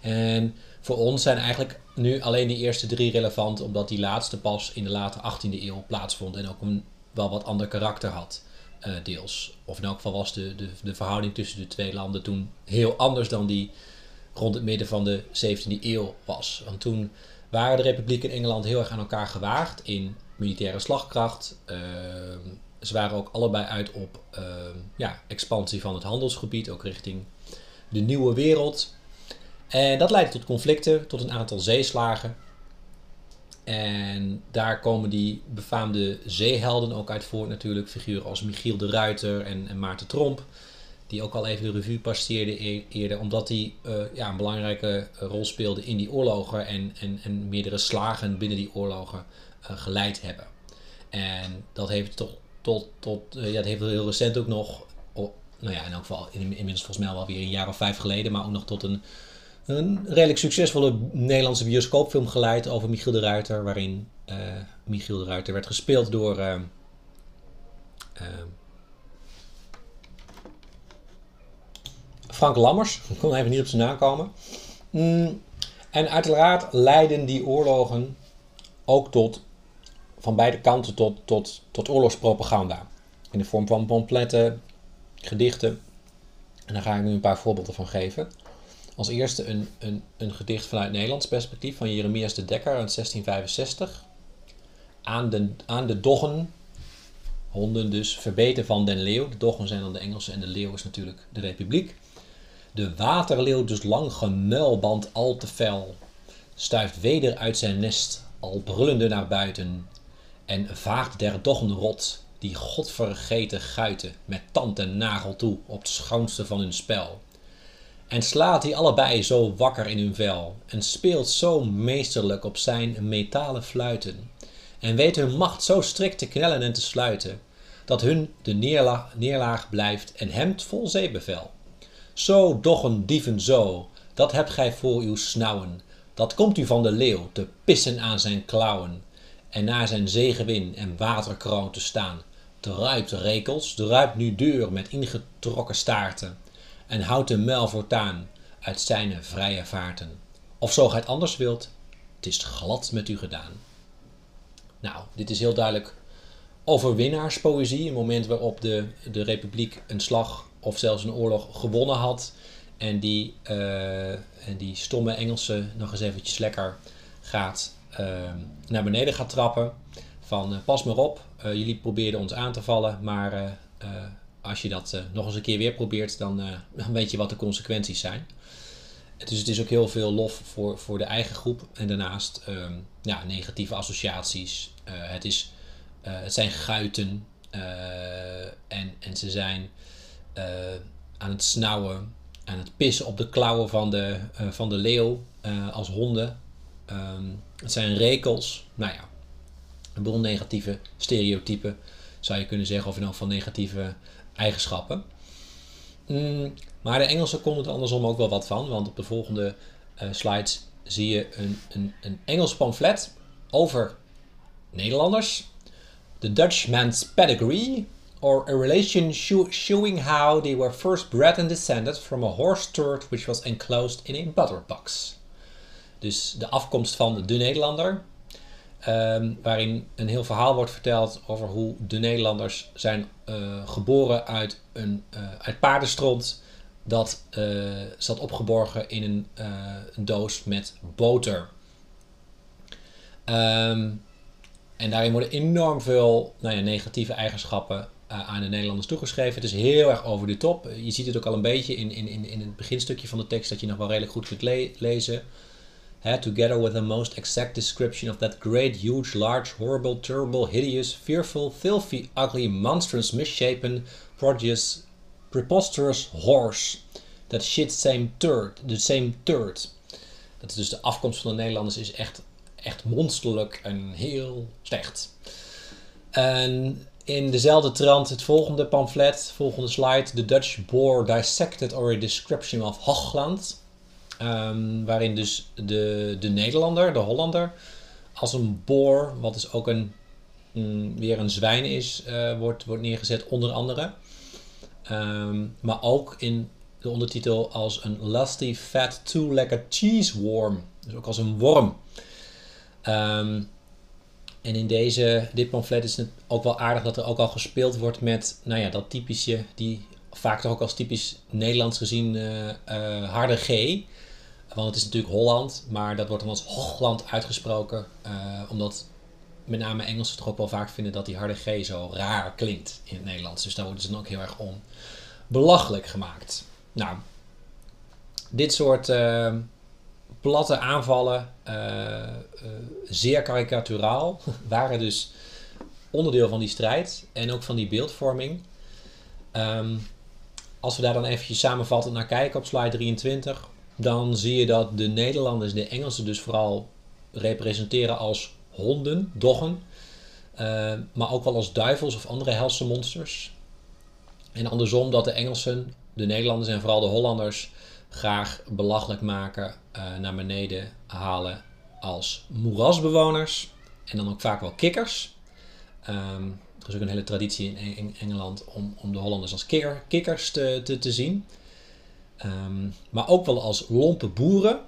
En voor ons zijn eigenlijk nu alleen die eerste drie relevant, omdat die laatste pas in de late 18e eeuw plaatsvond en ook een wel wat ander karakter had, uh, deels. Of in elk geval was de, de, verhouding tussen de twee landen toen heel anders dan die rond het midden van de 17e eeuw was. Want toen waren de Republiek en Engeland heel erg aan elkaar gewaagd in militaire slagkracht. Uh, ze waren ook allebei uit op uh, ja, expansie van het handelsgebied, ook richting de nieuwe wereld. En dat leidde tot conflicten, tot een aantal zeeslagen. En daar komen die befaamde zeehelden ook uit voort natuurlijk. Figuren als Michiel de Ruiter en, en Maarten Tromp. Die ook al even de revue passeerde e-, eerder. Omdat die uh, ja, een belangrijke rol speelden in die oorlogen. En, en, en meerdere slagen binnen die oorlogen uh, geleid hebben. En dat heeft tot, tot, tot uh, ja, dat heeft heel recent ook nog. Nou ja, in elk geval inmiddels volgens mij wel weer een jaar of vijf geleden. Maar ook nog tot een een redelijk succesvolle Nederlandse bioscoopfilm geleid over Michiel de Ruiter, waarin uh, Michiel de Ruiter werd gespeeld door. Uh, uh, Frank Lammers, [LAUGHS] ik kon even niet op zijn naam komen. Mm, en uiteraard leiden die oorlogen ook tot, van beide kanten tot, tot, tot oorlogspropaganda. In de vorm van pampletten, gedichten. En daar ga ik nu een paar voorbeelden van geven. Als eerste een, een, een gedicht vanuit Nederlands perspectief van Jeremias de Dekker uit 1665. Aan de, aan de doggen, honden dus, verbeten van den leeuw. De doggen zijn dan de Engelsen en de leeuw is natuurlijk de republiek. De waterleeuw dus lang gemuilband al te fel, stuift weder uit zijn nest, al brullende naar buiten, en vaagt der doggen rot, die godvergeten guiten, met tand en nagel toe op het schoonste van hun spel en slaat die allebei zo wakker in hun vel, en speelt zo meesterlijk op zijn metalen fluiten, en weet hun macht zo strikt te knellen en te sluiten, dat hun de neerlaag, neerlaag blijft en hemt vol zeebevel. Zo doggen dieven zo, dat hebt gij voor uw snauwen, dat komt u van de leeuw te pissen aan zijn klauwen, en naar zijn zegewin en waterkroon te staan. Druipt rekels, druipt nu deur met ingetrokken staarten, en houdt de muil voortaan uit zijn vrije vaarten. Of zo gij het anders wilt, het is glad met u gedaan. Nou, dit is heel duidelijk overwinnaarspoëzie. Een moment waarop de, de republiek een slag of zelfs een oorlog gewonnen had. En die, uh, en die stomme Engelsen nog eens eventjes lekker gaat uh, naar beneden gaat trappen. Van uh, pas maar op, jullie probeerden ons aan te vallen, maar als je dat uh, nog eens een keer weer probeert, dan, uh, dan weet je wat de consequenties zijn. Dus het is ook heel veel lof voor, voor de eigen groep. En daarnaast um, ja, negatieve associaties. Uh, het, is, het zijn guiten. en, en ze zijn aan het snauwen. aan het pissen op de klauwen van de, van de leeuw als honden. Ehm, het zijn rekels. Nou ja, een boel negatieve stereotypen zou je kunnen zeggen, of in ieder geval negatieve eigenschappen. Mm, maar de Engelsen konden er andersom ook wel wat van, want op de volgende uh, slides zie je een, een, een Engels pamflet over Nederlanders. The Dutchman's Pedigree, or a relation showing how they were first bred and descended from a horse turd which was enclosed in a butterbox. Dus de afkomst van de Nederlander, Ehm, waarin een heel verhaal wordt verteld over hoe de Nederlanders zijn uh, geboren uit een uh, uit paardenstront dat uh, zat opgeborgen in een, een, doos met boter. Um, en daarin worden enorm veel nou ja, negatieve eigenschappen aan de Nederlanders toegeschreven. Het is heel erg over de top. Je ziet het ook al een beetje in, in, in het beginstukje van de tekst dat je nog wel redelijk goed kunt le lezen together with the most exact description of that great, huge, large, horrible, terrible, hideous, fearful, filthy, ugly, monstrous, misshapen, prodigious, preposterous horse. That shit same turd, the same turd. Dat is dus de afkomst van de Nederlanders is echt, echt monsterlijk en heel slecht. En in dezelfde trant het volgende pamflet, volgende slide. The Dutch bore dissected or a description of Hoogland. Um, waarin dus de, de Nederlander, de Hollander, als een boor, wat dus ook een, mm, weer een zwijn is, uh, wordt, wordt neergezet, onder andere. Um, maar ook in de ondertitel als een lusty, fat, two-legged cheese worm. Dus ook als een worm. Um, en in deze, dit pamflet is het ook wel aardig dat er ook al gespeeld wordt met nou ja, dat typische, die vaak toch ook als typisch Nederlands gezien uh, harde G. Want het is natuurlijk Holland, maar dat wordt dan als Hoogland uitgesproken. Uh, omdat met name Engelsen toch ook wel vaak vinden dat die harde G zo raar klinkt in het Nederlands. Dus daar worden ze dan ook heel erg om belachelijk gemaakt. Nou, dit soort uh, platte aanvallen, uh, zeer karikaturaal, [LAUGHS] waren dus onderdeel van die strijd en ook van die beeldvorming. Um, als we daar dan eventjes samenvattend naar kijken op slide 23, dan zie je dat de Nederlanders de Engelsen dus vooral representeren als honden, doggen, uh, maar ook wel als duivels of andere helse monsters. En andersom dat de Engelsen, de Nederlanders en vooral de Hollanders graag belachelijk maken, uh, naar beneden halen als moerasbewoners en dan ook vaak wel kikkers. Um, er is ook een hele traditie in Engeland om, om de Hollanders als kikker, kikkers te, te, te zien. Um, maar ook wel als lompe boeren.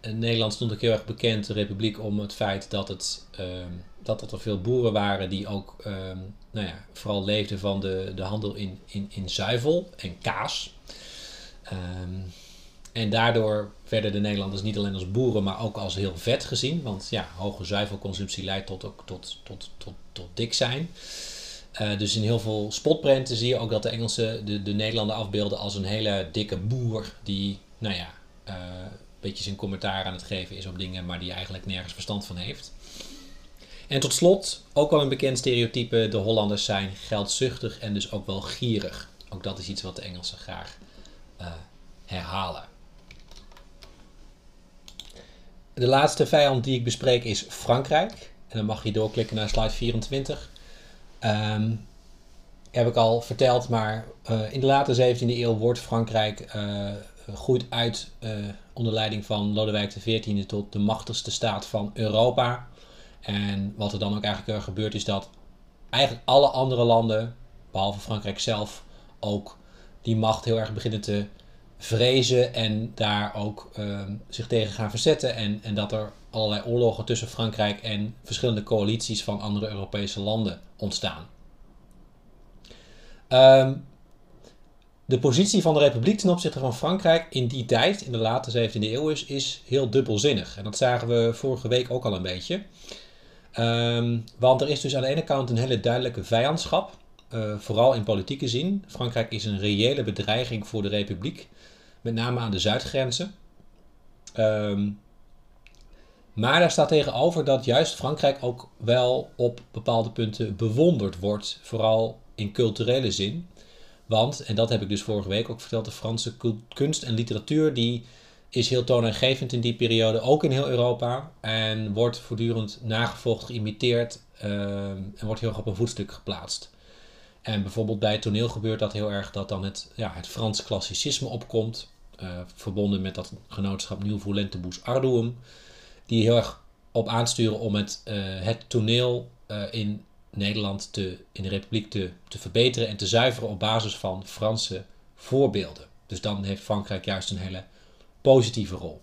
In Nederland stond ook heel erg bekend, de republiek, om het feit dat, het, um, dat er veel boeren waren die ook nou ja, vooral leefden van de, de handel in, in, in zuivel en kaas. en daardoor werden de Nederlanders niet alleen als boeren, maar ook als heel vet gezien. Want ja, hoge zuivelconsumptie leidt tot, ook tot, tot, tot, tot dik zijn. Uh, dus in heel veel spotprenten zie je ook dat de Engelsen de, de Nederlander afbeelden als een hele dikke boer die, nou ja, uh, een beetje zijn commentaar aan het geven is op dingen, maar die eigenlijk nergens verstand van heeft. En tot slot, ook wel een bekend stereotype, de Hollanders zijn geldzuchtig en dus ook wel gierig. Ook dat is iets wat de Engelsen graag uh, herhalen. De laatste vijand die ik bespreek is Frankrijk. En dan mag je doorklikken naar slide 24. Um, heb ik al verteld, maar uh, in de late 17e eeuw wordt Frankrijk uh, groeit uit uh, onder leiding van Lodewijk XIV tot de machtigste staat van Europa. En wat er dan ook eigenlijk gebeurt is dat eigenlijk alle andere landen, behalve Frankrijk zelf, ook die macht heel erg beginnen te vrezen en daar ook ehm, zich tegen gaan verzetten. En, en dat er allerlei oorlogen tussen Frankrijk en verschillende coalities van andere Europese landen ontstaan. Um, de positie van de Republiek ten opzichte van Frankrijk in die tijd, in de late 17e eeuw, is, heel dubbelzinnig. En dat zagen we vorige week ook al een beetje. Um, want er is dus aan de ene kant een hele duidelijke vijandschap, uh, vooral in politieke zin. Frankrijk is een reële bedreiging voor de Republiek, met name aan de zuidgrenzen. Um, maar daar staat tegenover dat juist Frankrijk ook wel op bepaalde punten bewonderd wordt, vooral in culturele zin. Want, en dat heb ik dus vorige week ook verteld, de Franse kunst en literatuur die is heel toonaangevend in die periode, ook in heel Europa. En wordt voortdurend nagevolgd, geïmiteerd ehm, en wordt heel erg op een voetstuk geplaatst. En bijvoorbeeld bij het toneel gebeurt dat heel erg dat dan het, ja, het Frans klassicisme opkomt. Uh, verbonden met dat genootschap Nieuw Volentibus Arduum. Die heel erg op aansturen om het, uh, het toneel uh, in Nederland te, in de Republiek te, te verbeteren en te zuiveren op basis van Franse voorbeelden. Dus dan heeft Frankrijk juist een hele positieve rol.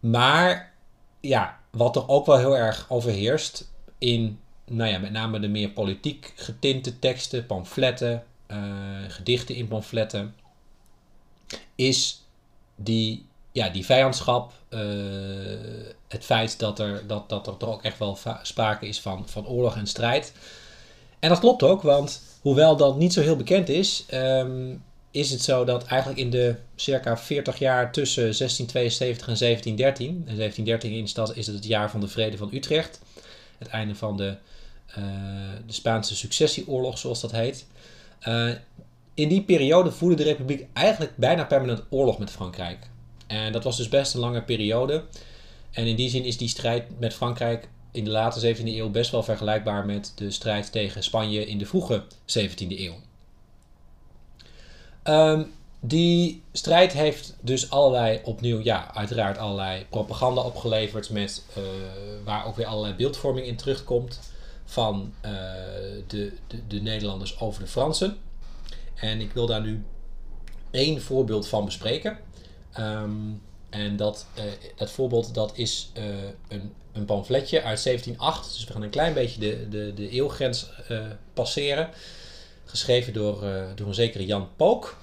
Maar ja, wat er ook wel heel erg overheerst in, nou ja, met name de meer politiek getinte teksten, pamfletten, gedichten in pamfletten, is die, ja, die vijandschap, uh, het feit dat er, dat, dat er toch ook echt wel sprake is van, van oorlog en strijd. En dat klopt ook, want hoewel dat niet zo heel bekend is, um, is het zo dat eigenlijk in de circa 40 jaar tussen 1672 en 1713, en 1713 is het het jaar van de Vrede van Utrecht, het einde van de, uh, de Spaanse successieoorlog, zoals dat heet. Uh, in die periode voerde de Republiek eigenlijk bijna permanent oorlog met Frankrijk. En dat was dus best een lange periode. En in die zin is die strijd met Frankrijk in de late 17e eeuw best wel vergelijkbaar met de strijd tegen Spanje in de vroege 17e eeuw. Um, die strijd heeft dus allerlei, opnieuw, ja, uiteraard allerlei propaganda opgeleverd, met, uh, waar ook weer allerlei beeldvorming in terugkomt van uh, de, de, de, Nederlanders over de Fransen. En ik wil daar nu één voorbeeld van bespreken. Um, en dat, dat voorbeeld dat is een, een pamfletje uit 1708, dus we gaan een klein beetje de, de, de eeuwgrens passeren. Geschreven door, door een zekere Jan Pook.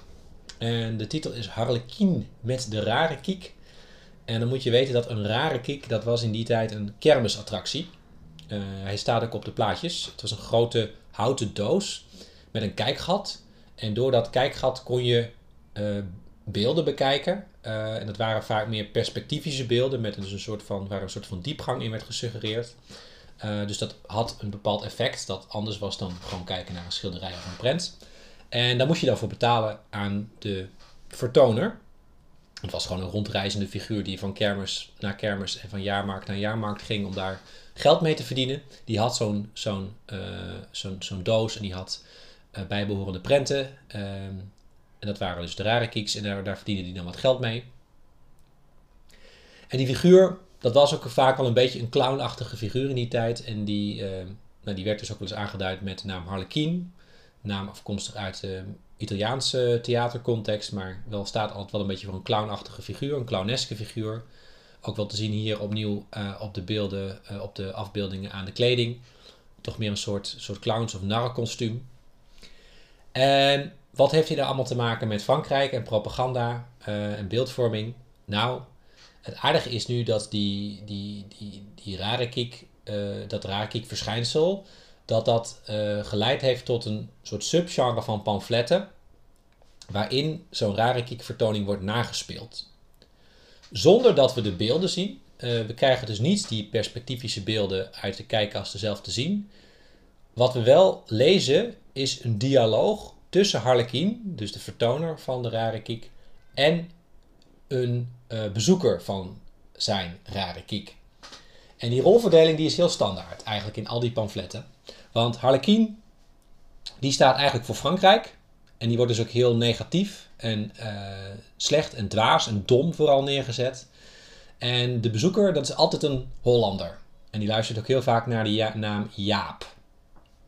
En de titel is Harlequin met de rare kiek. En dan moet je weten dat een rare kiek, dat was in die tijd een kermisattractie. Hij staat ook op de plaatjes. Het was een grote houten doos met een kijkgat. En door dat kijkgat kon je uh, beelden bekijken. Uh, en dat waren vaak meer perspectivische beelden, met dus een soort van, waar een soort van diepgang in werd gesuggereerd. Uh, dus dat had een bepaald effect dat anders was dan gewoon kijken naar een schilderij of een prent. En daar moest je dan voor betalen aan de vertoner. Het was gewoon een rondreizende figuur die van kermis naar kermis en van jaarmarkt naar jaarmarkt ging om daar geld mee te verdienen. Die had zo'n zo'n zo'n zo'n doos en die had bijbehorende prenten. Uh, en dat waren dus de rare kieks en daar, daar verdiende hij dan wat geld mee. En die figuur dat was ook vaak wel een beetje een clownachtige figuur in die tijd. En die, uh, nou, die werd dus ook wel eens aangeduid met de naam Harlequin. Naam afkomstig uit de Italiaanse theatercontext, maar wel staat altijd wel een beetje voor een clownachtige figuur, een clowneske figuur. Ook wel te zien hier opnieuw uh, op de beelden, uh, op de afbeeldingen aan de kleding. Toch meer een soort, soort clowns- of narrenkostuum. En wat heeft hij daar allemaal te maken met Frankrijk en propaganda en beeldvorming? Nou, het aardige is nu dat die, die, die, die rare kiek, uh, dat rare kiek verschijnsel, dat dat uh, geleid heeft tot een soort subgenre van pamfletten, waarin zo'n rare kiek vertoning wordt nagespeeld. Zonder dat we de beelden zien. We krijgen dus niet die perspectivische beelden uit de kijkkasten zelf te zien. Wat we wel lezen is een dialoog tussen Harlequin, dus de vertoner van de rare kiek, en een uh, bezoeker van zijn rare kiek. En die rolverdeling die is heel standaard eigenlijk in al die pamfletten. Want Harlequin die staat eigenlijk voor Frankrijk. En die wordt dus ook heel negatief en uh, slecht en dwaas en dom vooral neergezet. En de bezoeker, dat is altijd een Hollander. En die luistert ook heel vaak naar de naam Jaap.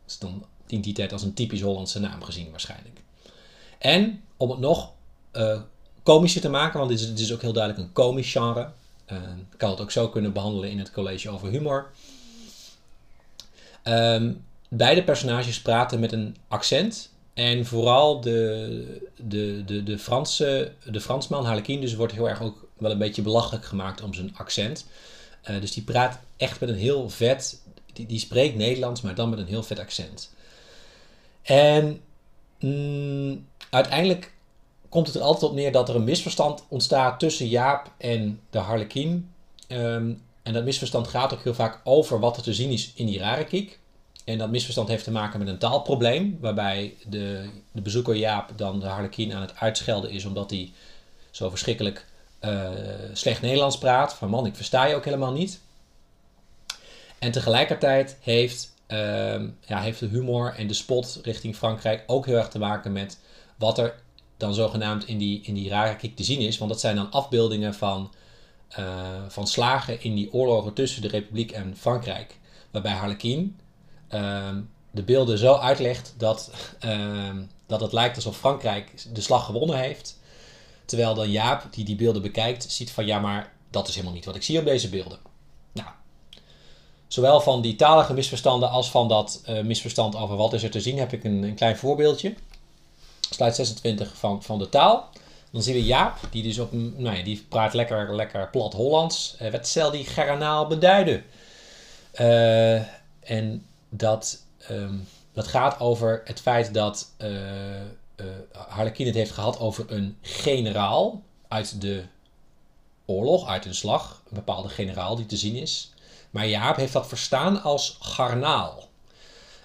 Dat dan in die tijd als een typisch Hollandse naam gezien waarschijnlijk. En om het nog uh, komischer te maken, want dit is, dit is ook heel duidelijk een komisch genre. Uh, ik kan het ook zo kunnen behandelen in het college over humor. Um, beide personages praten met een accent. En vooral de, de, de, de, Franse, de Fransman, Harlequin, dus wordt heel erg ook wel een beetje belachelijk gemaakt om zijn accent. Uh, dus die praat echt met een heel vet, die, die spreekt Nederlands, maar dan met een heel vet accent. En mm, uiteindelijk komt het er altijd op neer dat er een misverstand ontstaat tussen Jaap en de Harlequin. Um, en dat misverstand gaat ook heel vaak over wat er te zien is in die rare kiek. En dat misverstand heeft te maken met een taalprobleem, waarbij de, de bezoeker Jaap dan de harlekien aan het uitschelden is omdat hij zo verschrikkelijk uh, slecht Nederlands praat. Van man, ik versta je ook helemaal niet. En tegelijkertijd heeft, ja, heeft de humor en de spot richting Frankrijk ook heel erg te maken met wat er dan zogenaamd in die, in die rare kiek te zien is. Want dat zijn dan afbeeldingen van, uh, van slagen in die oorlogen tussen de Republiek en Frankrijk. Waarbij Harlequin uh, de beelden zo uitlegt dat, ehm, dat het lijkt alsof Frankrijk de slag gewonnen heeft. Terwijl dan Jaap, die die beelden bekijkt, ziet van ja, maar dat is helemaal niet wat ik zie op deze beelden. Zowel van die talige misverstanden als van dat uh, misverstand over wat is er te zien, heb ik een, een klein voorbeeldje. Slide 26 van, van de taal. Dan zien we Jaap, die dus op nou ja, die praat lekker, lekker plat Hollands. Uh, wat zal die garanaal beduiden? Uh, en dat, um, dat gaat over het feit dat uh, Harlequin het heeft gehad over een generaal uit de oorlog, uit een slag. Een bepaalde generaal die te zien is. Maar Jaap heeft dat verstaan als garnaal.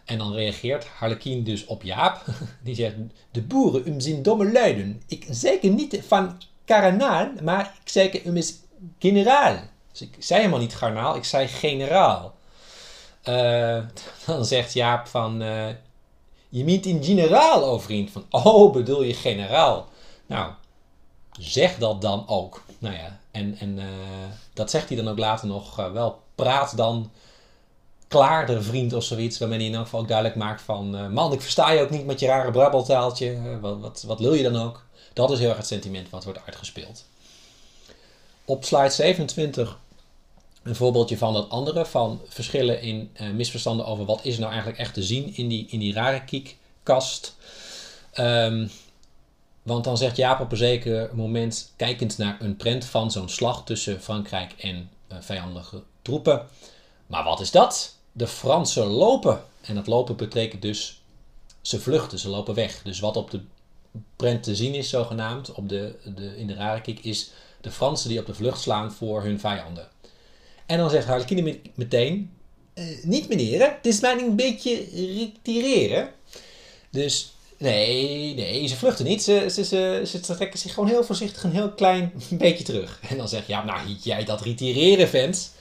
En dan reageert Harlequin dus op Jaap. [LAUGHS] Die zegt, de boeren um zijn domme luiden. Ik zeker niet van karanaal, maar ik zeker um is generaal. Dus ik zei helemaal niet garnaal, ik zei generaal. Uh, [LAUGHS] dan zegt Jaap van, uh, je meent in generaal, oh vriend. Van, oh, bedoel je generaal? Nou, zeg dat dan ook. Nou ja, en, en uh, dat zegt hij dan ook later nog wel. Praat dan klaarder vriend of zoiets. Waarmee hij in elk geval ook duidelijk maakt van... Uh, man, ik versta je ook niet met je rare brabbeltaaltje. Uh, wat, wat, wat wil je dan ook? Dat is heel erg het sentiment wat wordt uitgespeeld. Op slide 27 een voorbeeldje van dat andere. Van verschillen in misverstanden over wat is nou eigenlijk echt te zien in die, in die rare kiekkast. Um, want dan zegt Jaap op een zeker moment, kijkend naar een prent van zo'n slag tussen Frankrijk en vijandige troepen. Maar wat is dat? de Fransen lopen. En dat lopen betekent dus ze vluchten, ze lopen weg. Dus wat op de prent te zien is, zogenaamd, op de, de, in de Rarekik, is de Fransen die op de vlucht slaan voor hun vijanden. En dan zegt Harlequin meteen: uh, Niet meneer, het is maar een beetje retireren. Dus nee, nee, ze vluchten niet. Ze, ze, ze, ze trekken zich gewoon heel voorzichtig een heel klein [LAUGHS] beetje terug. En dan zeg je: Ja, nou, jij dat retireren, vent.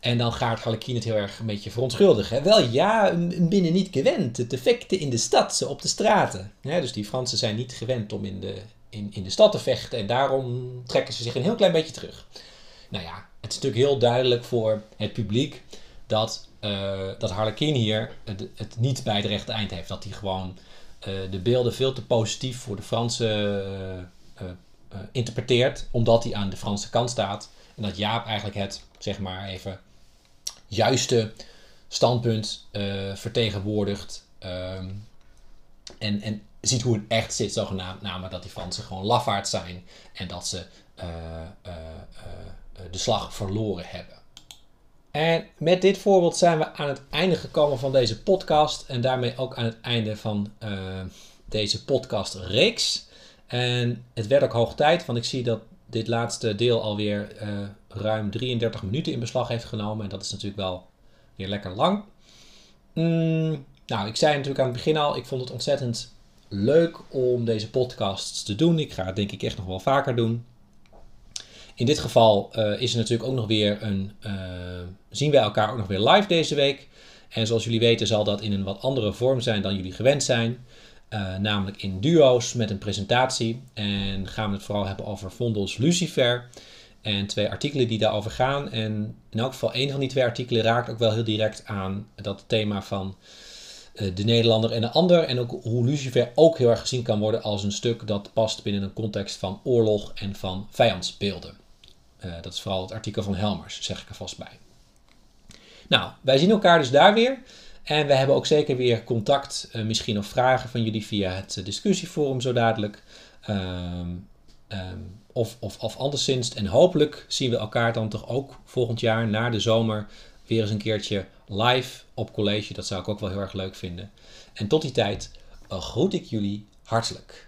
En dan gaat Harlequin het heel erg een beetje verontschuldigen. Wel ja, binnen niet gewend. Het effecten in de stad, op de straten. Dus die Fransen zijn niet gewend om in de, in, in de stad te vechten. En daarom trekken ze zich een heel klein beetje terug. Nou ja, het is natuurlijk heel duidelijk voor het publiek dat, uh, dat Harlequin hier het, het, niet bij het rechte eind heeft. Dat hij gewoon de beelden veel te positief voor de Fransen uh, interpreteert. Omdat hij aan de Franse kant staat. En dat Jaap eigenlijk het, zeg maar even, juiste standpunt vertegenwoordigt. Um, en, en ziet hoe het echt zit, zogenaamd. Namelijk dat die Fransen gewoon lafaard zijn en dat ze de slag verloren hebben. En met dit voorbeeld zijn we aan het einde gekomen van deze podcast. En daarmee ook aan het einde van deze podcastreeks. En het werd ook hoog tijd, want ik zie dat dit laatste deel alweer uh, ruim 33 minuten in beslag heeft genomen. En dat is natuurlijk wel weer lekker lang. Mm, nou, ik zei natuurlijk aan het begin al, ik vond het ontzettend leuk om deze podcasts te doen. Ik ga het denk ik echt nog wel vaker doen. In dit geval uh, is er natuurlijk ook nog weer een. Uh, zien wij elkaar ook nog weer live deze week. En zoals jullie weten, zal dat in een wat andere vorm zijn dan jullie gewend zijn. Uh, namelijk in duo's met een presentatie. En gaan we het vooral hebben over Vondels Lucifer. En twee artikelen die daarover gaan. En in elk geval één van die twee artikelen raakt ook wel heel direct aan dat thema van de Nederlander en de ander. En ook hoe Lucifer ook heel erg gezien kan worden als een stuk dat past binnen een context van oorlog en van vijandsbeelden. Uh, dat is vooral het artikel van Helmers, zeg ik er vast bij. Nou, wij zien elkaar dus daar weer. En we hebben ook zeker weer contact, uh, misschien of vragen van jullie via het uh, discussieforum zo dadelijk. Um, um, of, of, of anderszins. En hopelijk zien we elkaar dan toch ook volgend jaar na de zomer weer eens een keertje live op college. Dat zou ik ook wel heel erg leuk vinden. En tot die tijd groet ik jullie hartelijk.